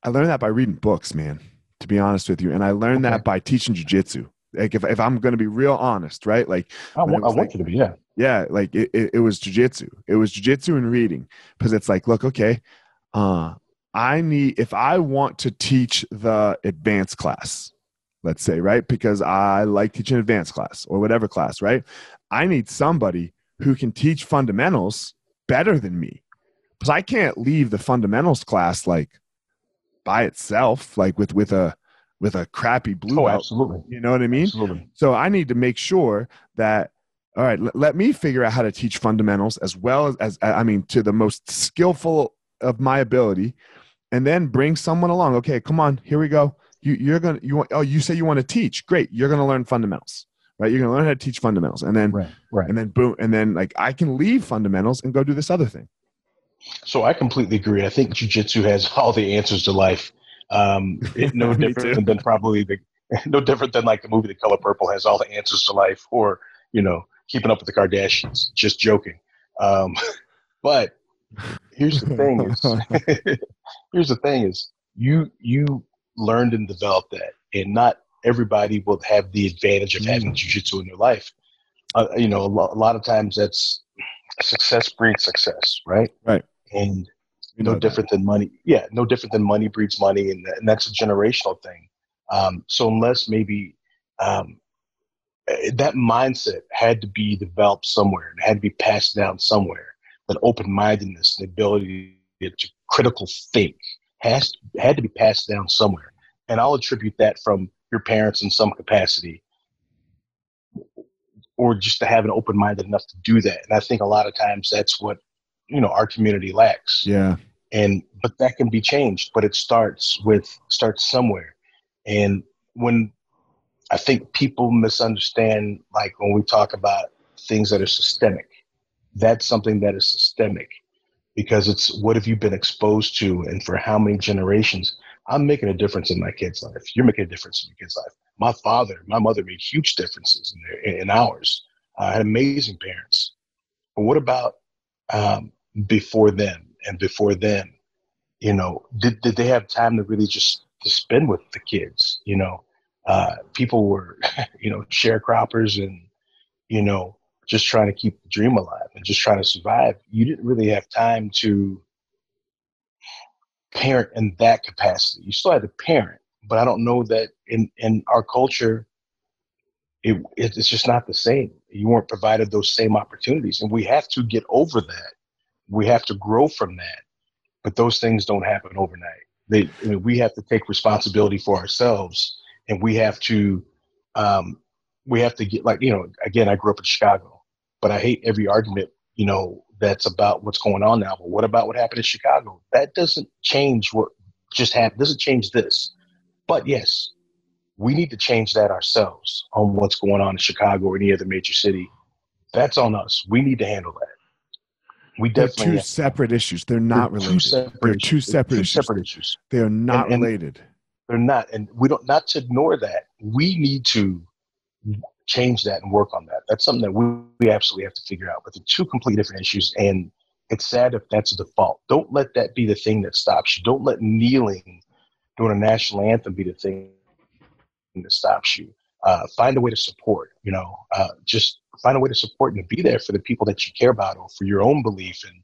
I learned that by reading books, man. To be honest with you, and I learned okay. that by teaching jujitsu. Like if, if I'm going to be real honest, right? Like I want, I want like, you to be, yeah, yeah. Like it, it, it was jujitsu. It was jujitsu and reading because it's like, look, okay, uh, I need if I want to teach the advanced class, let's say, right? Because I like teaching advanced class or whatever class, right? I need somebody who can teach fundamentals better than me. Because I can't leave the fundamentals class like by itself, like with with a with a crappy blue oh. Absolutely. You know what I mean? Absolutely. So I need to make sure that all right, l- let me figure out how to teach fundamentals as well as, as I mean to the most skillful of my ability and then bring someone along. Okay, come on, here we go. You, you're gonna you want oh you say you want to teach great you're gonna learn fundamentals right you're gonna learn how to teach fundamentals and then right, right. and then boom and then like I can leave fundamentals and go do this other thing. So I completely agree. I think jujitsu has [laughs] all the answers to life. Um, it, no [laughs] different than probably the [laughs] no different than like the movie The Color Purple has all the answers to life, or you know, Keeping Up with the Kardashians. Just joking. Um, but here's the thing: is here's the thing is you you learned and developed that, and not everybody will have the advantage of having mm. jujitsu in their life. Uh, you know, a, lo- a lot of times that's success breeds success, right? Right. And no different that. than money. Yeah, no different than money breeds money, and, and that's a generational thing. Um, so unless maybe um, eh, that mindset had to be developed somewhere, it had to be passed down somewhere. That open mindedness, the ability to critical think, has had to be passed down somewhere. And I'll attribute that from your parents in some capacity, or just to have an open minded enough to do that. And I think a lot of times that's what you know our community lacks. Yeah and but that can be changed but it starts with starts somewhere and when i think people misunderstand like when we talk about things that are systemic that's something that is systemic because it's what have you been exposed to and for how many generations? I'm making a difference in my kid's life. You're making a difference in your kid's life. My father my mother made huge differences in, their, in ours. I had amazing parents. But what about um, before them and before them, you know, did, did they have time to really just to spend with the kids? You know, uh, people were, [laughs] you know, sharecroppers and, you know, just trying to keep the dream alive and just trying to survive. You didn't really have time to parent in that capacity. You still had to parent, but I don't know that in, in our culture, it, it's just not the same. You weren't provided those same opportunities, and we have to get over that we have to grow from that. But those things don't happen overnight. They, I mean, we have to take responsibility for ourselves, and we have to, um, we have to get like you know. Again, I grew up in Chicago, but I hate every argument you know that's about what's going on now. But what about what happened in Chicago? That doesn't change what just happened. Doesn't change this. But yes, we need to change that ourselves on what's going on in Chicago or any other major city. That's on us. We need to handle that. We definitely They're two separate issues. They're not They're related. Two They're two separate two issues. separate issues. They are not and, and related. They're not, and we don't. Not to ignore that. We need to change that and work on that. That's something that we, we absolutely have to figure out. But they're two completely different issues, and it's sad if that's a default. Don't let that be the thing that stops you. Don't let kneeling during a national anthem be the thing that stops you. Uh, find a way to support. You know, uh, just find a way to support and to be there for the people that you care about or for your own belief and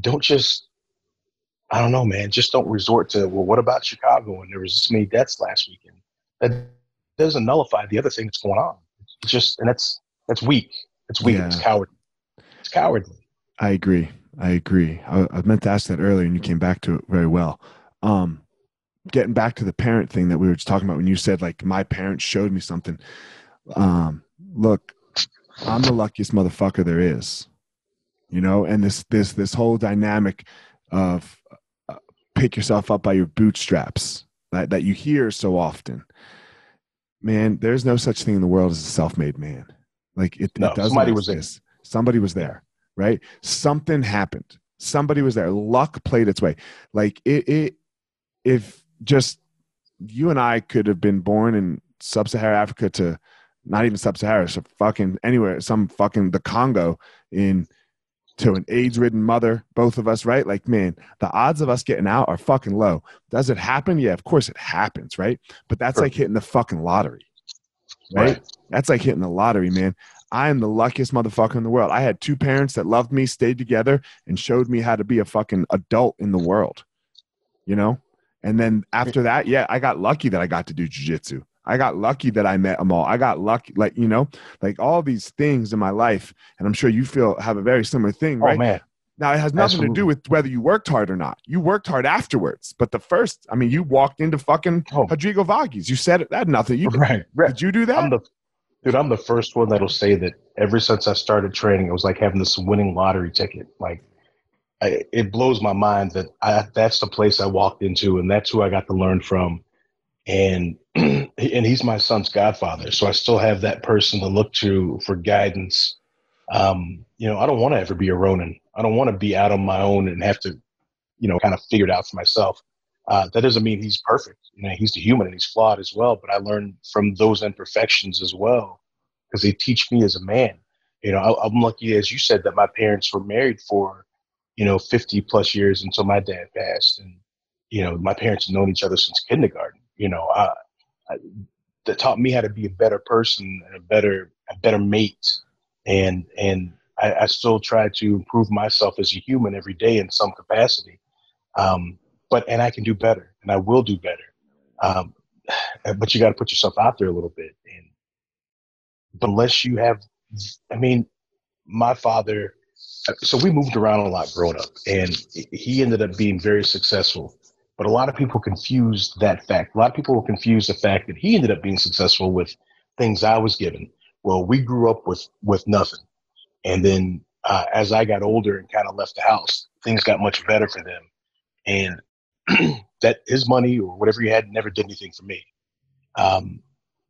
don't just I don't know, man. Just don't resort to well, what about Chicago? And there was this many deaths last weekend. That doesn't nullify the other thing that's going on. It's just and that's that's weak. It's weak. Yeah. It's cowardly. It's cowardly. I agree. I agree. I, I, meant to ask that earlier, and you came back to it very well. Um, getting back to the parent thing that we were just talking about when you said like my parents showed me something. Um, look, I'm the luckiest motherfucker there is. You know, and this this this whole dynamic of uh, pick yourself up by your bootstraps that that you hear so often. Man, there's no such thing in the world as a self-made man. Like it, no, it doesn't somebody exist. was there. Somebody was there, right? Something happened. Somebody was there. Luck played its way. Like it, it if just you and I could have been born in sub-Saharan Africa to not even sub-Sahara, so fucking anywhere, some fucking the Congo in to an AIDS ridden mother, both of us, right? Like, man, the odds of us getting out are fucking low. Does it happen? Yeah, of course it happens, right? But that's sure. like hitting the fucking lottery, right? right? That's like hitting the lottery, man. I am the luckiest motherfucker in the world. I had two parents that loved me, stayed together, and showed me how to be a fucking adult in the world, you know? And then after that, yeah, I got lucky that I got to do jujitsu. I got lucky that I met them all. I got lucky, like you know, like all these things in my life, and I'm sure you feel have a very similar thing, oh, right? man. Now it has nothing Absolutely. to do with whether you worked hard or not. You worked hard afterwards, but the first, I mean, you walked into fucking oh. Rodrigo Vaghi's. You said it. That nothing. You [laughs] right, right. Did you do that? I'm the, dude, I'm the first one that'll say that. Ever since I started training, it was like having this winning lottery ticket. Like, I, it blows my mind that I, that's the place I walked into, and that's who I got to learn from and [clears throat] and he's my son's godfather. So i still have that person to look to for guidance. Um, you know i don't want to ever be a ronin. I don't want to be out on my own and have to you know kind of figure it out for myself. Uh, that doesn't mean he's perfect. You know he's a human and he's flawed as well but i learned from those imperfections as well because they teach me as a man. You know I, i'm lucky as you said that my parents were married for you know 50 plus years until my dad passed. And you know my parents have known each other since kindergarten you know, uh, that taught me how to be a better person and a better a better mate, and and I, I, still try to improve myself as a human every day in some capacity. Um, but and I can do better, and I will do better. Um, [sighs] but you got to put yourself out there a little bit, and unless you have, I mean, my father. So we moved around a lot growing up, and he ended up being very successful but a lot of people confuse that fact. A lot of people will confuse the fact that he ended up being successful with things I was given. Well, we grew up with with nothing, and then uh, as I got older and kind of left the house, things got much better for them, and [clears throat] that his money or whatever he had never did anything for me. Um,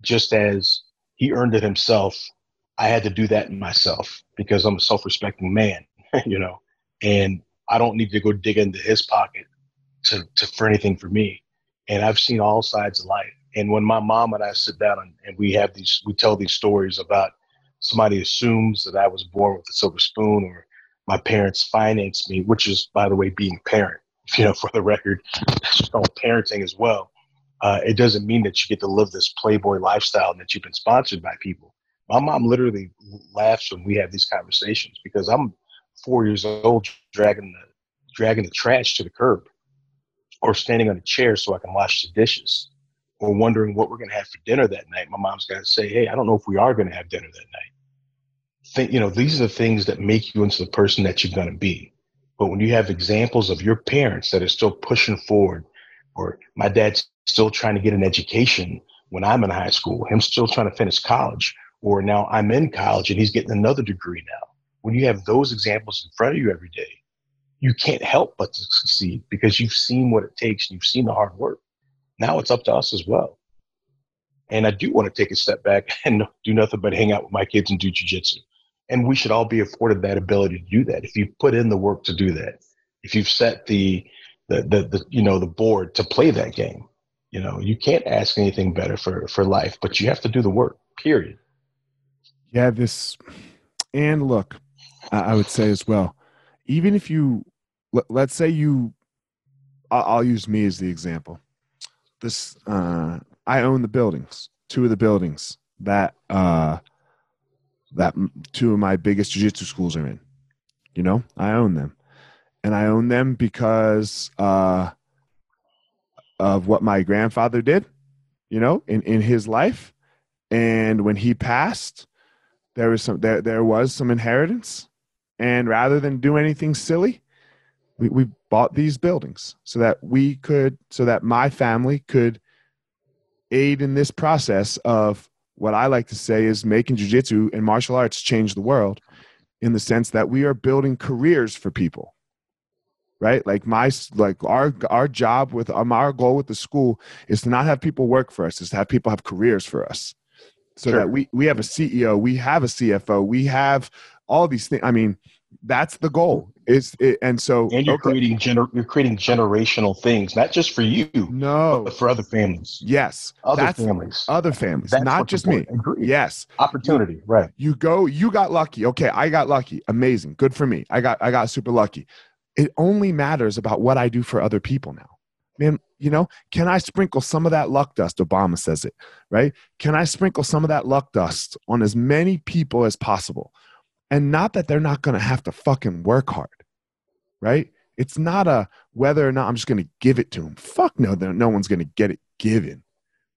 just as he earned it himself, I had to do that myself because I'm a self-respecting man, [laughs] you know, and I don't need to go dig into his pocket to, to for anything for me. And I've seen all sides of life. And when my mom and I sit down and, and we have these, we tell these stories about somebody assumes that I was born with a silver spoon or my parents financed me, which is, by the way, being a parent, [laughs] you know, for the record, that's called parenting as well. Uh, it doesn't mean that you get to live this playboy lifestyle and that you've been sponsored by people. My mom literally laughs when we have these conversations because I'm four years old dragging the dragging the trash to the curb or standing on a chair so I can wash the dishes, or wondering what we're going to have for dinner that night. My mom's got to say, "Hey, I don't know if we are going to have dinner that night." Think, you know, these are the things that make you into the person that you're going to be. But when you have examples of your parents that are still pushing forward, or my dad's still trying to get an education when I'm in high school, him still trying to finish college, or now I'm in college and he's getting another degree now. When you have those examples in front of you every day, you can't help but to succeed because you've seen what it takes and you've seen the hard work. Now it's up to us as well. And I do want to take a step back [laughs] and do nothing but hang out with my kids and do jujitsu. And we should all be afforded that ability to do that if you put in the work to do that. If you've set the the, the, the you know the board to play that game. You know, you can't ask anything better for for life, but you have to do the work. Period. Yeah, this and look, I would say as well, even if you let, us say you I'll, I'll, use me as the example. This uh, i own the buildings two of the buildings that uh, that two of my biggest jiu-jitsu schools are in you know? I own them. And i own them because uh, of what my grandfather did you know in, in his life. And when he passed there was some there, there was some inheritance. And rather than do anything silly we, we bought these buildings so that we could so that my family could aid in this process of what i like to say is making jiu-jitsu and martial arts change the world in the sense that we are building careers for people right? Like my like our our job with um, our goal with the school is to not have people work for us is to have people have careers for us. So sure. that we we have a ceo we have a cfo we have all these things i mean that's the goal it's it, and so and you're okay. creating gener- you're creating generational things, not just for you, no, but for other families. Yes, other families, other families, that's not just me. Agreed. Yes, opportunity, right? You go, you got lucky. Okay, I got lucky. Amazing, good for me. I got I got super lucky. It only matters about what I do for other people now. Man, you know, can I sprinkle some of that luck dust? Obama says it, right? Can I sprinkle some of that luck dust on as many people as possible? And not that they're not going to have to fucking work hard, right? It's not a whether or not I'm just going to give it to them. Fuck no, no one's going to get it given,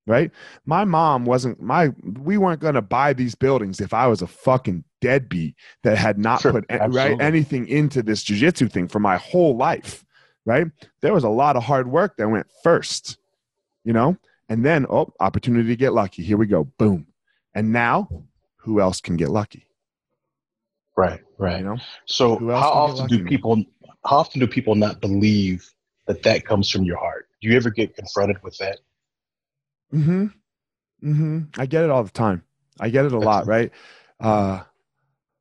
right? My mom wasn't my. We weren't going to buy these buildings if I was a fucking deadbeat that had not sure, put right anything into this jujitsu thing for my whole life, right? There was a lot of hard work that went first, you know, and then oh, opportunity to get lucky. Here we go, boom, and now who else can get lucky? Right, right. You know? So how often do people how often do people not believe that that comes from your heart? Do you ever get confronted with that? Mhm. Mm-hmm. I get it all the time. I get it a lot, right? Uh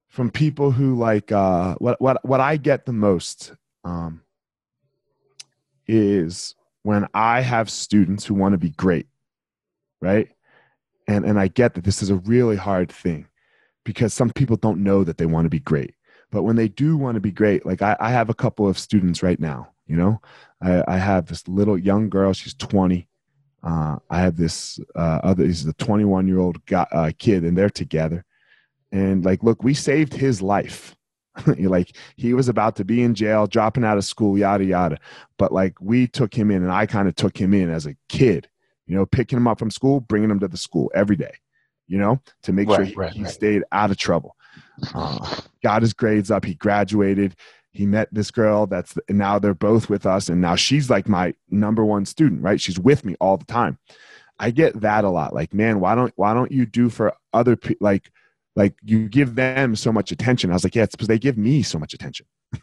from people who like uh what what what I get the most um is when I have students who want to be great, right? And and I get that this is a really hard thing because some people don't know that they want to be great. But when they do want to be great, like I, I have a couple of students right now, you know, I, I have this little young girl, she's 20. Uh, I have this uh, other, he's a 21 year old uh, kid, and they're together. And like, look, we saved his life. [laughs] like he was about to be in jail, dropping out of school, yada yada. But like we took him in, and I kind of took him in as a kid, you know, picking him up from school, bringing him to the school every day you know, to make right, sure he, right, he right. stayed out of trouble. Uh, got his grades up. He graduated. He met this girl that's now they're both with us. And now she's like my number one student, right? She's with me all the time. I get that a lot. Like, man, why don't, why don't you do for other people? Like, like you give them so much attention. I was like, yeah, it's because they give me so much attention. [laughs] you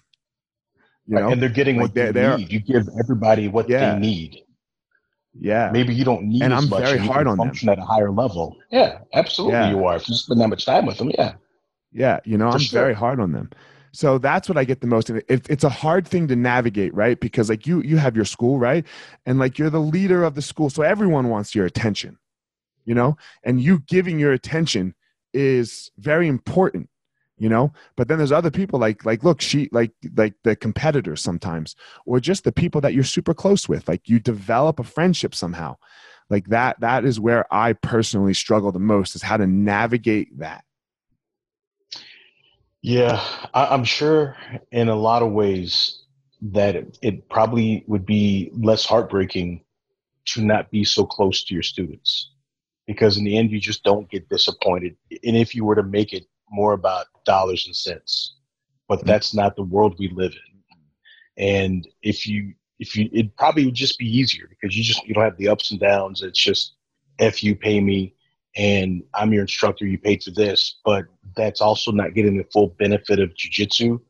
know, and they're getting like what they need. You give everybody what yeah. they need. Yeah. Maybe you don't need and I'm very hard on function them. at a higher level. Yeah, absolutely yeah. you are. If you spend that much time with them, yeah. Yeah, you know, For I'm sure. very hard on them. So that's what I get the most. And it, it's a hard thing to navigate, right? Because like you, you have your school, right? And like you're the leader of the school, so everyone wants your attention, you know. And you giving your attention is very important you know? But then there's other people like like look she like like the competitors sometimes or just the people that you're super close with like you develop a friendship somehow. Like that that is where i personally struggle the most is how to navigate that. Yeah I, am sure in a lot of ways that it, it probably would be less heartbreaking to not be so close to your students because in the end you just don't get disappointed. And if you were to make it more about dollars and cents. But mm-hmm. that's not the world we live in. And if you if you it probably would just be easier because you just you don't have the ups and downs. It's just if you pay me and I'm your instructor, you paid for this, but that's also not getting the full benefit of jujitsu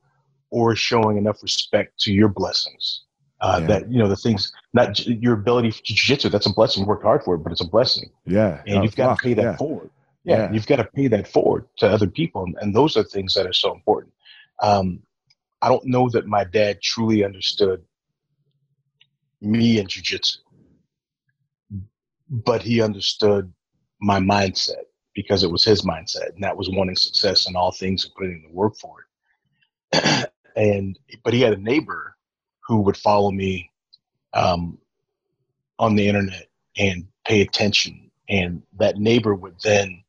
or showing enough respect to your blessings. Uh, yeah. That you know the things, not your ability to jiu-jitsu. That's a blessing. You worked hard for it, but it's a blessing. Yeah, and you've got to pay that yeah. forward yeah, you've got to pay that forward to other people and, those are things that are so important. Um, i don't know that my dad truly understood me and jiu-jitsu but he understood my mindset because it was his mindset and that was wanting success in all things and putting in the work for it. [clears throat] And but he had a neighbor who would follow me um, on the internet and pay attention and that neighbor would then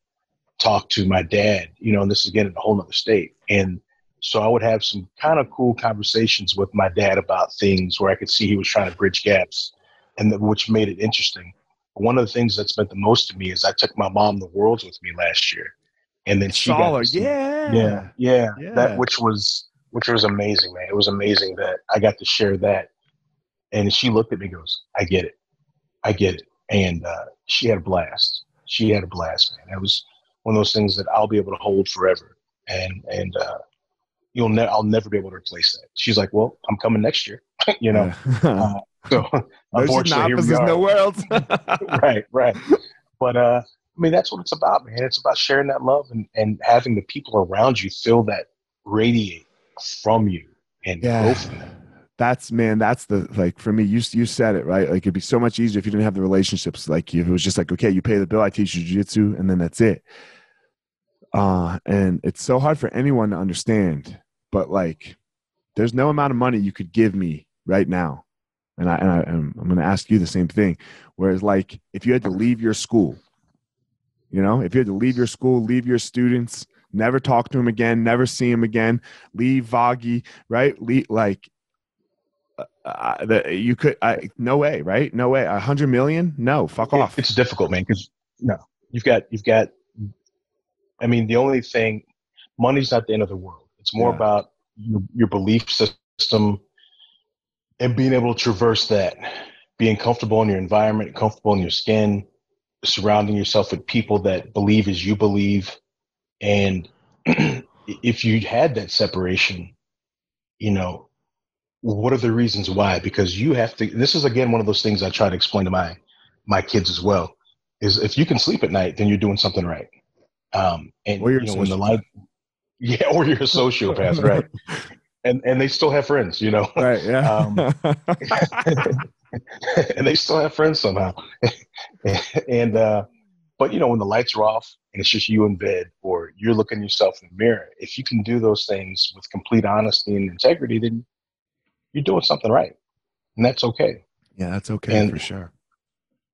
talk to my dad, you know, and this is again in a whole other state. And so I would have some kind of cool conversations with my dad about things where I could see he was trying to bridge gaps and the, which made it interesting. One of the things that's meant the most to me is I took my mom the worlds with me last year. And then she got yeah. yeah. Yeah. Yeah. That which was which was amazing, man. It was amazing that I got to share that. And she looked at me goes, I get it. I get it. And uh, she had a blast. She had a blast, man. That was one of those things that I'll be able to hold forever. And and uh, you'll ne- I'll never be able to replace that. She's like, well, I'm coming next year, [laughs] you know. [laughs] uh, so [laughs] unfortunately, here we are. no world. right, right. But uh, I mean, that's what it's about, man. It's about sharing that love and and having the people around you feel that radiate from you. and yeah. grow from that that's man that's the like for me you you said it right? Like it'd be so much easier if you didn't have the relationships like if it was just like okay you pay the bill i teach you jiu-jitsu and then that's it. Uh and it's so hard for anyone to understand but like there's no amount of money you could give me right now. And i and I, i'm, I'm going to ask you the same thing. Whereas like if you had to leave your school you know if you had to leave your school leave your students never talk to him again, never see him again, leave Vaghi, right? Leave, like uh, the, you could I, no way right? No way. A hundred million? No fuck off. it's difficult man because no you've got you've got i mean the only thing money's not the end of the world. It's more yeah. about your, your belief system and being able to traverse that. Being comfortable in your environment comfortable in your skin surrounding yourself with people that believe as you believe. And [clears throat] if you had that separation you know what are the reasons why? Because you have to. This is again one of those things I try to explain to my my kids as well. Is if you can sleep at night, then you're doing something right. Um, and you know when the light, yeah, or you're a sociopath, [laughs] right? And and they still have friends, you know, right? Yeah. [laughs] Um, [laughs] and they still have friends somehow. and uh, but you know when the lights are off and it's just you in bed, or you're looking yourself in the mirror, if you can do those things with complete honesty and integrity, then you're doing something right, and that's okay. Yeah, that's okay and, for sure.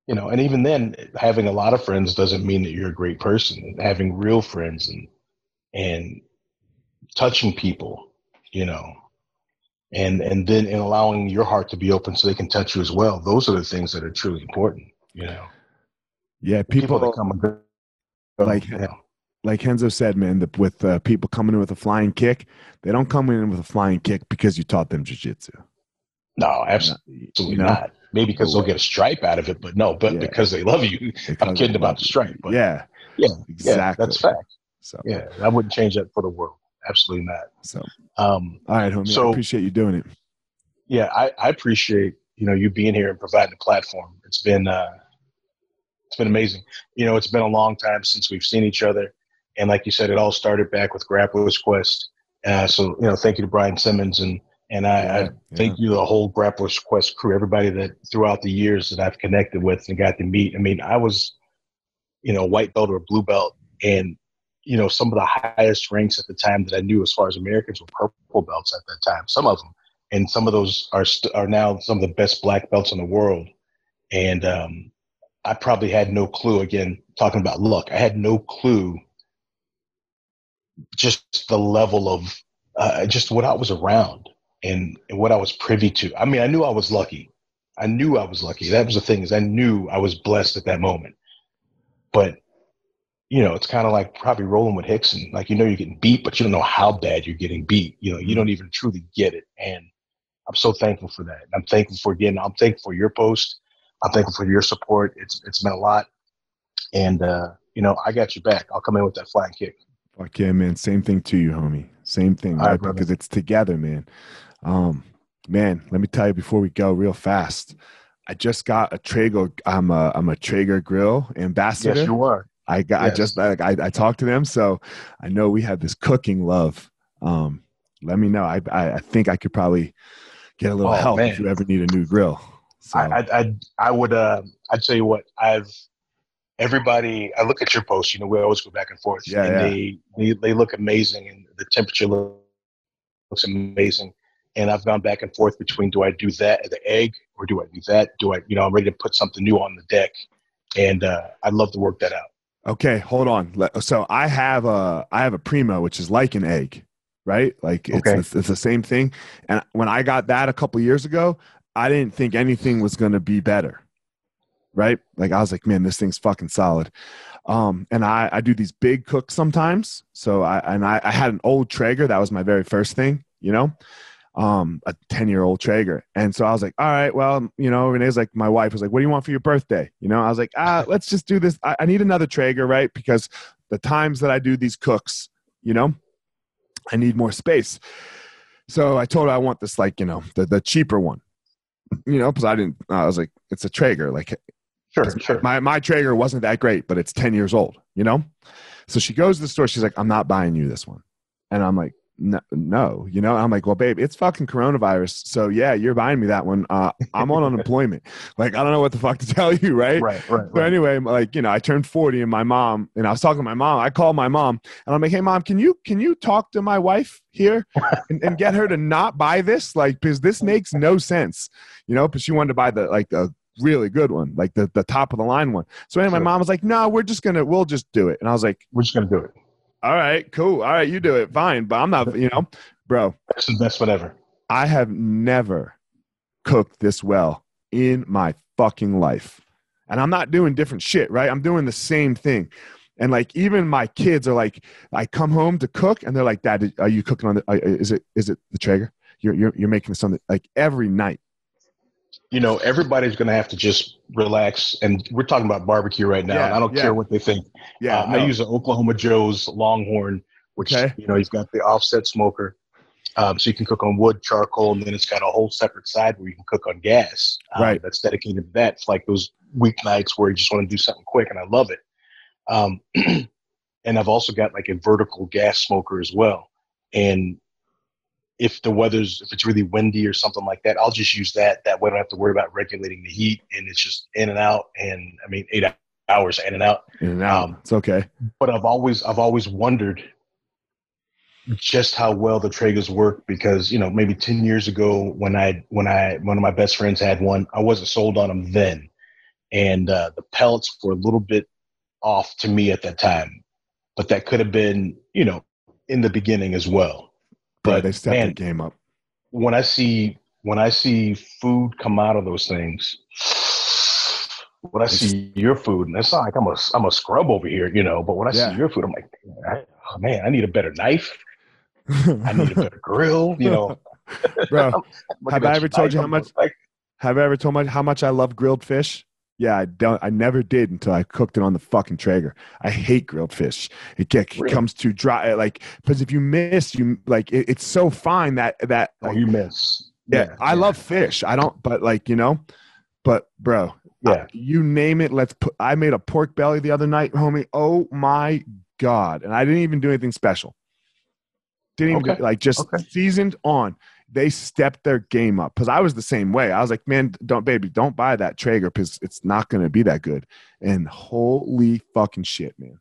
You know, and even then, having a lot of friends doesn't mean that you're a great person. Having real friends and and touching people, you know, and and then and allowing your heart to be open so they can touch you as well. Those are the things that are truly important. You know. Yeah, people, people that come like you know, like Renzo said, man, the, with uh, people coming in with a flying kick, they don't come in with a flying kick because you taught them jujitsu. No, absolutely you know? not. Maybe because they'll get a stripe out of it, but no, but yeah. because they love you. [laughs] Because I'm kidding about the stripe. But yeah, yeah, exactly. Yeah, that's fact. So yeah, I wouldn't change that for the world. Absolutely not. So, um, all right, homie. So, I appreciate you doing it. Yeah, I, I appreciate you know you being here and providing a platform. It's been uh, it's been amazing. You know, it's been a long time since we've seen each other. And like you said, it all started back with Grappler's Quest. Uh, so you know, thank you to Brian Cimins and and I, yeah, I thank yeah. you the whole Grappler's Quest crew, everybody that throughout the years that I've connected with and got to meet. I mean, I was, you know, white belt or blue belt, and you know, some of the highest ranks at the time that I knew as far as Americans were purple belts at that time. Some of them, and some of those are st- are now some of the best black belts in the world. And um, I probably had no clue. Again, talking about luck, I had no clue just the level of uh, just what I was around and, and what I was privy to. I mean, I knew I was lucky. I knew I was lucky. That was the thing is I knew I was blessed at that moment. But you know, it's kind of like probably rolling with Rickson. Like you know you're getting beat, but you don't know how bad you're getting beat. You know, you don't even truly get it. And I'm so thankful for that. I'm thankful for again. I'm thankful for your post. I'm thankful for your support. It's it's meant a lot. And uh, you know, I got your back. I'll come in with that flying kick. Fuck yeah, man. Same thing to you, homie. Same thing, right? because it's together, man. Um, man, let me tell you before we go real fast. I just got a Traeger. I'm a I'm a Traeger grill ambassador. Yes, you are. I got yes. I just I, I, I talked to them, so I know we have this cooking love. Um, let me know. I, I, I think I could probably get a little oh, help man. if you ever need a new grill. So. I, I I I would uh I'd tell you what I've everybody i look at your posts you know we always go back and forth yeah, and yeah. They, they they look amazing and the temperature looks amazing. And i've gone back and forth between do i do that the egg or do i do that? Do i you know i'm ready to put something new on the deck and uh, i'd love to work that out. Okay hold on. So i have a i have a primo which is like an egg right? Like it's, okay. it's, it's the same thing. And when i got that a couple years ago i didn't think anything was going to be better right? Like I was like, man, this thing's fucking solid. Um, and I, I do these big cooks sometimes. So I and I, I had an old Traeger. That was my very first thing, you know, um, a 10 year old Traeger. And so I was like, all right, well, you know, Renee's like, my wife was like, what do you want for your birthday? You know, I was like, ah, [laughs] let's just do this. I, I need another Traeger, right? Because the times that I do these cooks, you know, I need more space. So I told her I want this like, you know, the, the cheaper one, you know, because I didn't, I was like, it's a Traeger. Like Sure, sure. My my Traeger wasn't that great, but it's 10 years old, you know? So she goes to the store, she's like, I'm not buying you this one. And I'm like, no, no, you know, I'm like, well, babe, it's fucking coronavirus. So yeah, you're buying me that one. Uh, I'm on unemployment. [laughs] Like, I don't know what the fuck to tell you, right? Right, right. So anyway, like, you know, I turned 40 and my mom, and I was talking to my mom. I called my mom and I'm like, hey mom, can you can you talk to my wife here [laughs] and, and get her to not buy this? Like, because this makes no sense. You know, because she wanted to buy the like the really good one, like the, the top of the line one. So anyway, my mom was like, no, we're just gonna we'll just do it. And I was like, We're just gonna do it. all right, cool. All right, you do it. Fine. But I'm not, you know, bro, That's the best one ever. I have never cooked this well in my fucking life. And I'm not doing different shit, right? I'm doing the same thing. And like even my kids are like, I come home to cook, and they're like, "Dad, are you cooking on the? uh, Is it is it the Traeger? You're you're you're making something like every night." You know, everybody's gonna have to just relax. And we're talking about barbecue right now. Yeah, and I don't yeah. care what they think. Yeah, Uh, no. I use an Oklahoma Joe's Longhorn, which Okay. you know you've got the offset smoker, um, so you can cook on wood, charcoal, and then it's got a whole separate side where you can cook on gas. um, Right. That's dedicated to that. It's like those weeknights where you just want to do something quick, and I love it. Um, [clears throat] and I've also got like a vertical gas smoker as well. And if the weather's if it's really windy or something like that, I'll just use that. That way I don't have to worry about regulating the heat, and it's just in and out. And I mean, eight hours in and out in and out. um, it's okay. but I've always I've always wondered just how well the Traegers work because you know maybe ten years ago when I when I one of my best friends had one I wasn't sold on them then, and uh, the pellets were a little bit off to me at that time, but that could have been you know in the beginning as well. But they stepped man, the game up. when I see when I see food come out of those things, when I see your food, and it's not like I'm a I'm a scrub over here, you know. But when I Yeah. see your food, I'm like, I- oh, man, I need a better knife. I need a [laughs] better grill, you know. Bro, [laughs] Have I ever told you how much- Like, Have I ever told my, how much I love grilled fish? Yeah, I don't. I never did until I cooked it on the fucking Traeger. I hate grilled fish. It, get, Really? comes too dry. Eh, like because if you miss, you like it, it's so fine that that oh, like, you miss. yeah, I love fish. I don't, but like you know, but bro, Yeah, you name it. Let's put. I made a pork belly the other night, homie. Oh my god! And I didn't even do anything special. Didn't even do- like just Okay. seasoned on. They stepped their game up because I was the same way. I was like, man, don't baby, don't buy that Traeger because it's not going to be that good. And holy fucking shit, man.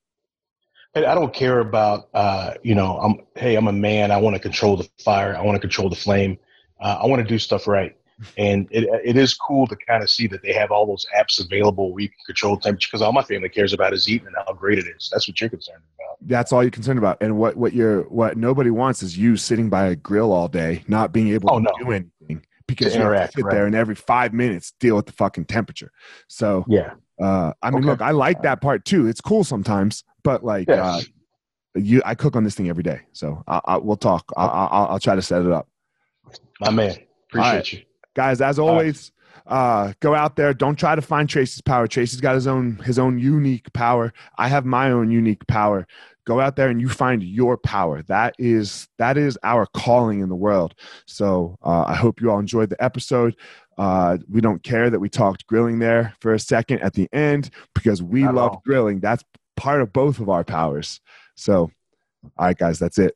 and I don't care about uh, you know. I'm hey, I'm a man. I want to control the fire. I want to control the flame. Uh, I want to do stuff right. And it, it is cool to kind of see that they have all those apps available where you can control temperature because all my family cares about is eating and how great it is. That's what you're concerned about. That's all you're concerned about. And what what you're what nobody wants is you sitting by a grill all day, not being able Oh, to no. do anything because To you interact, sit right. there and every five minutes deal with the fucking temperature. So Yeah. Uh, I mean, Okay. look, I like that part too. It's cool sometimes, but like, uh, you, I cook on this thing every day, so I, I, we'll talk. I, I, I'll, I'll try to set it up, My man. Appreciate right. you. Guys. As always, uh, go out there. Don't try to find Tracy's power. Tracy's got his own his own unique power. I have my own unique power. Go out there and you find your power. That is that is our calling in the world. So uh, I hope you all enjoyed the episode. Uh, we don't care that we talked grilling there for a second at the end because we love grilling. That's part of both of our powers. So, all right, guys, that's it.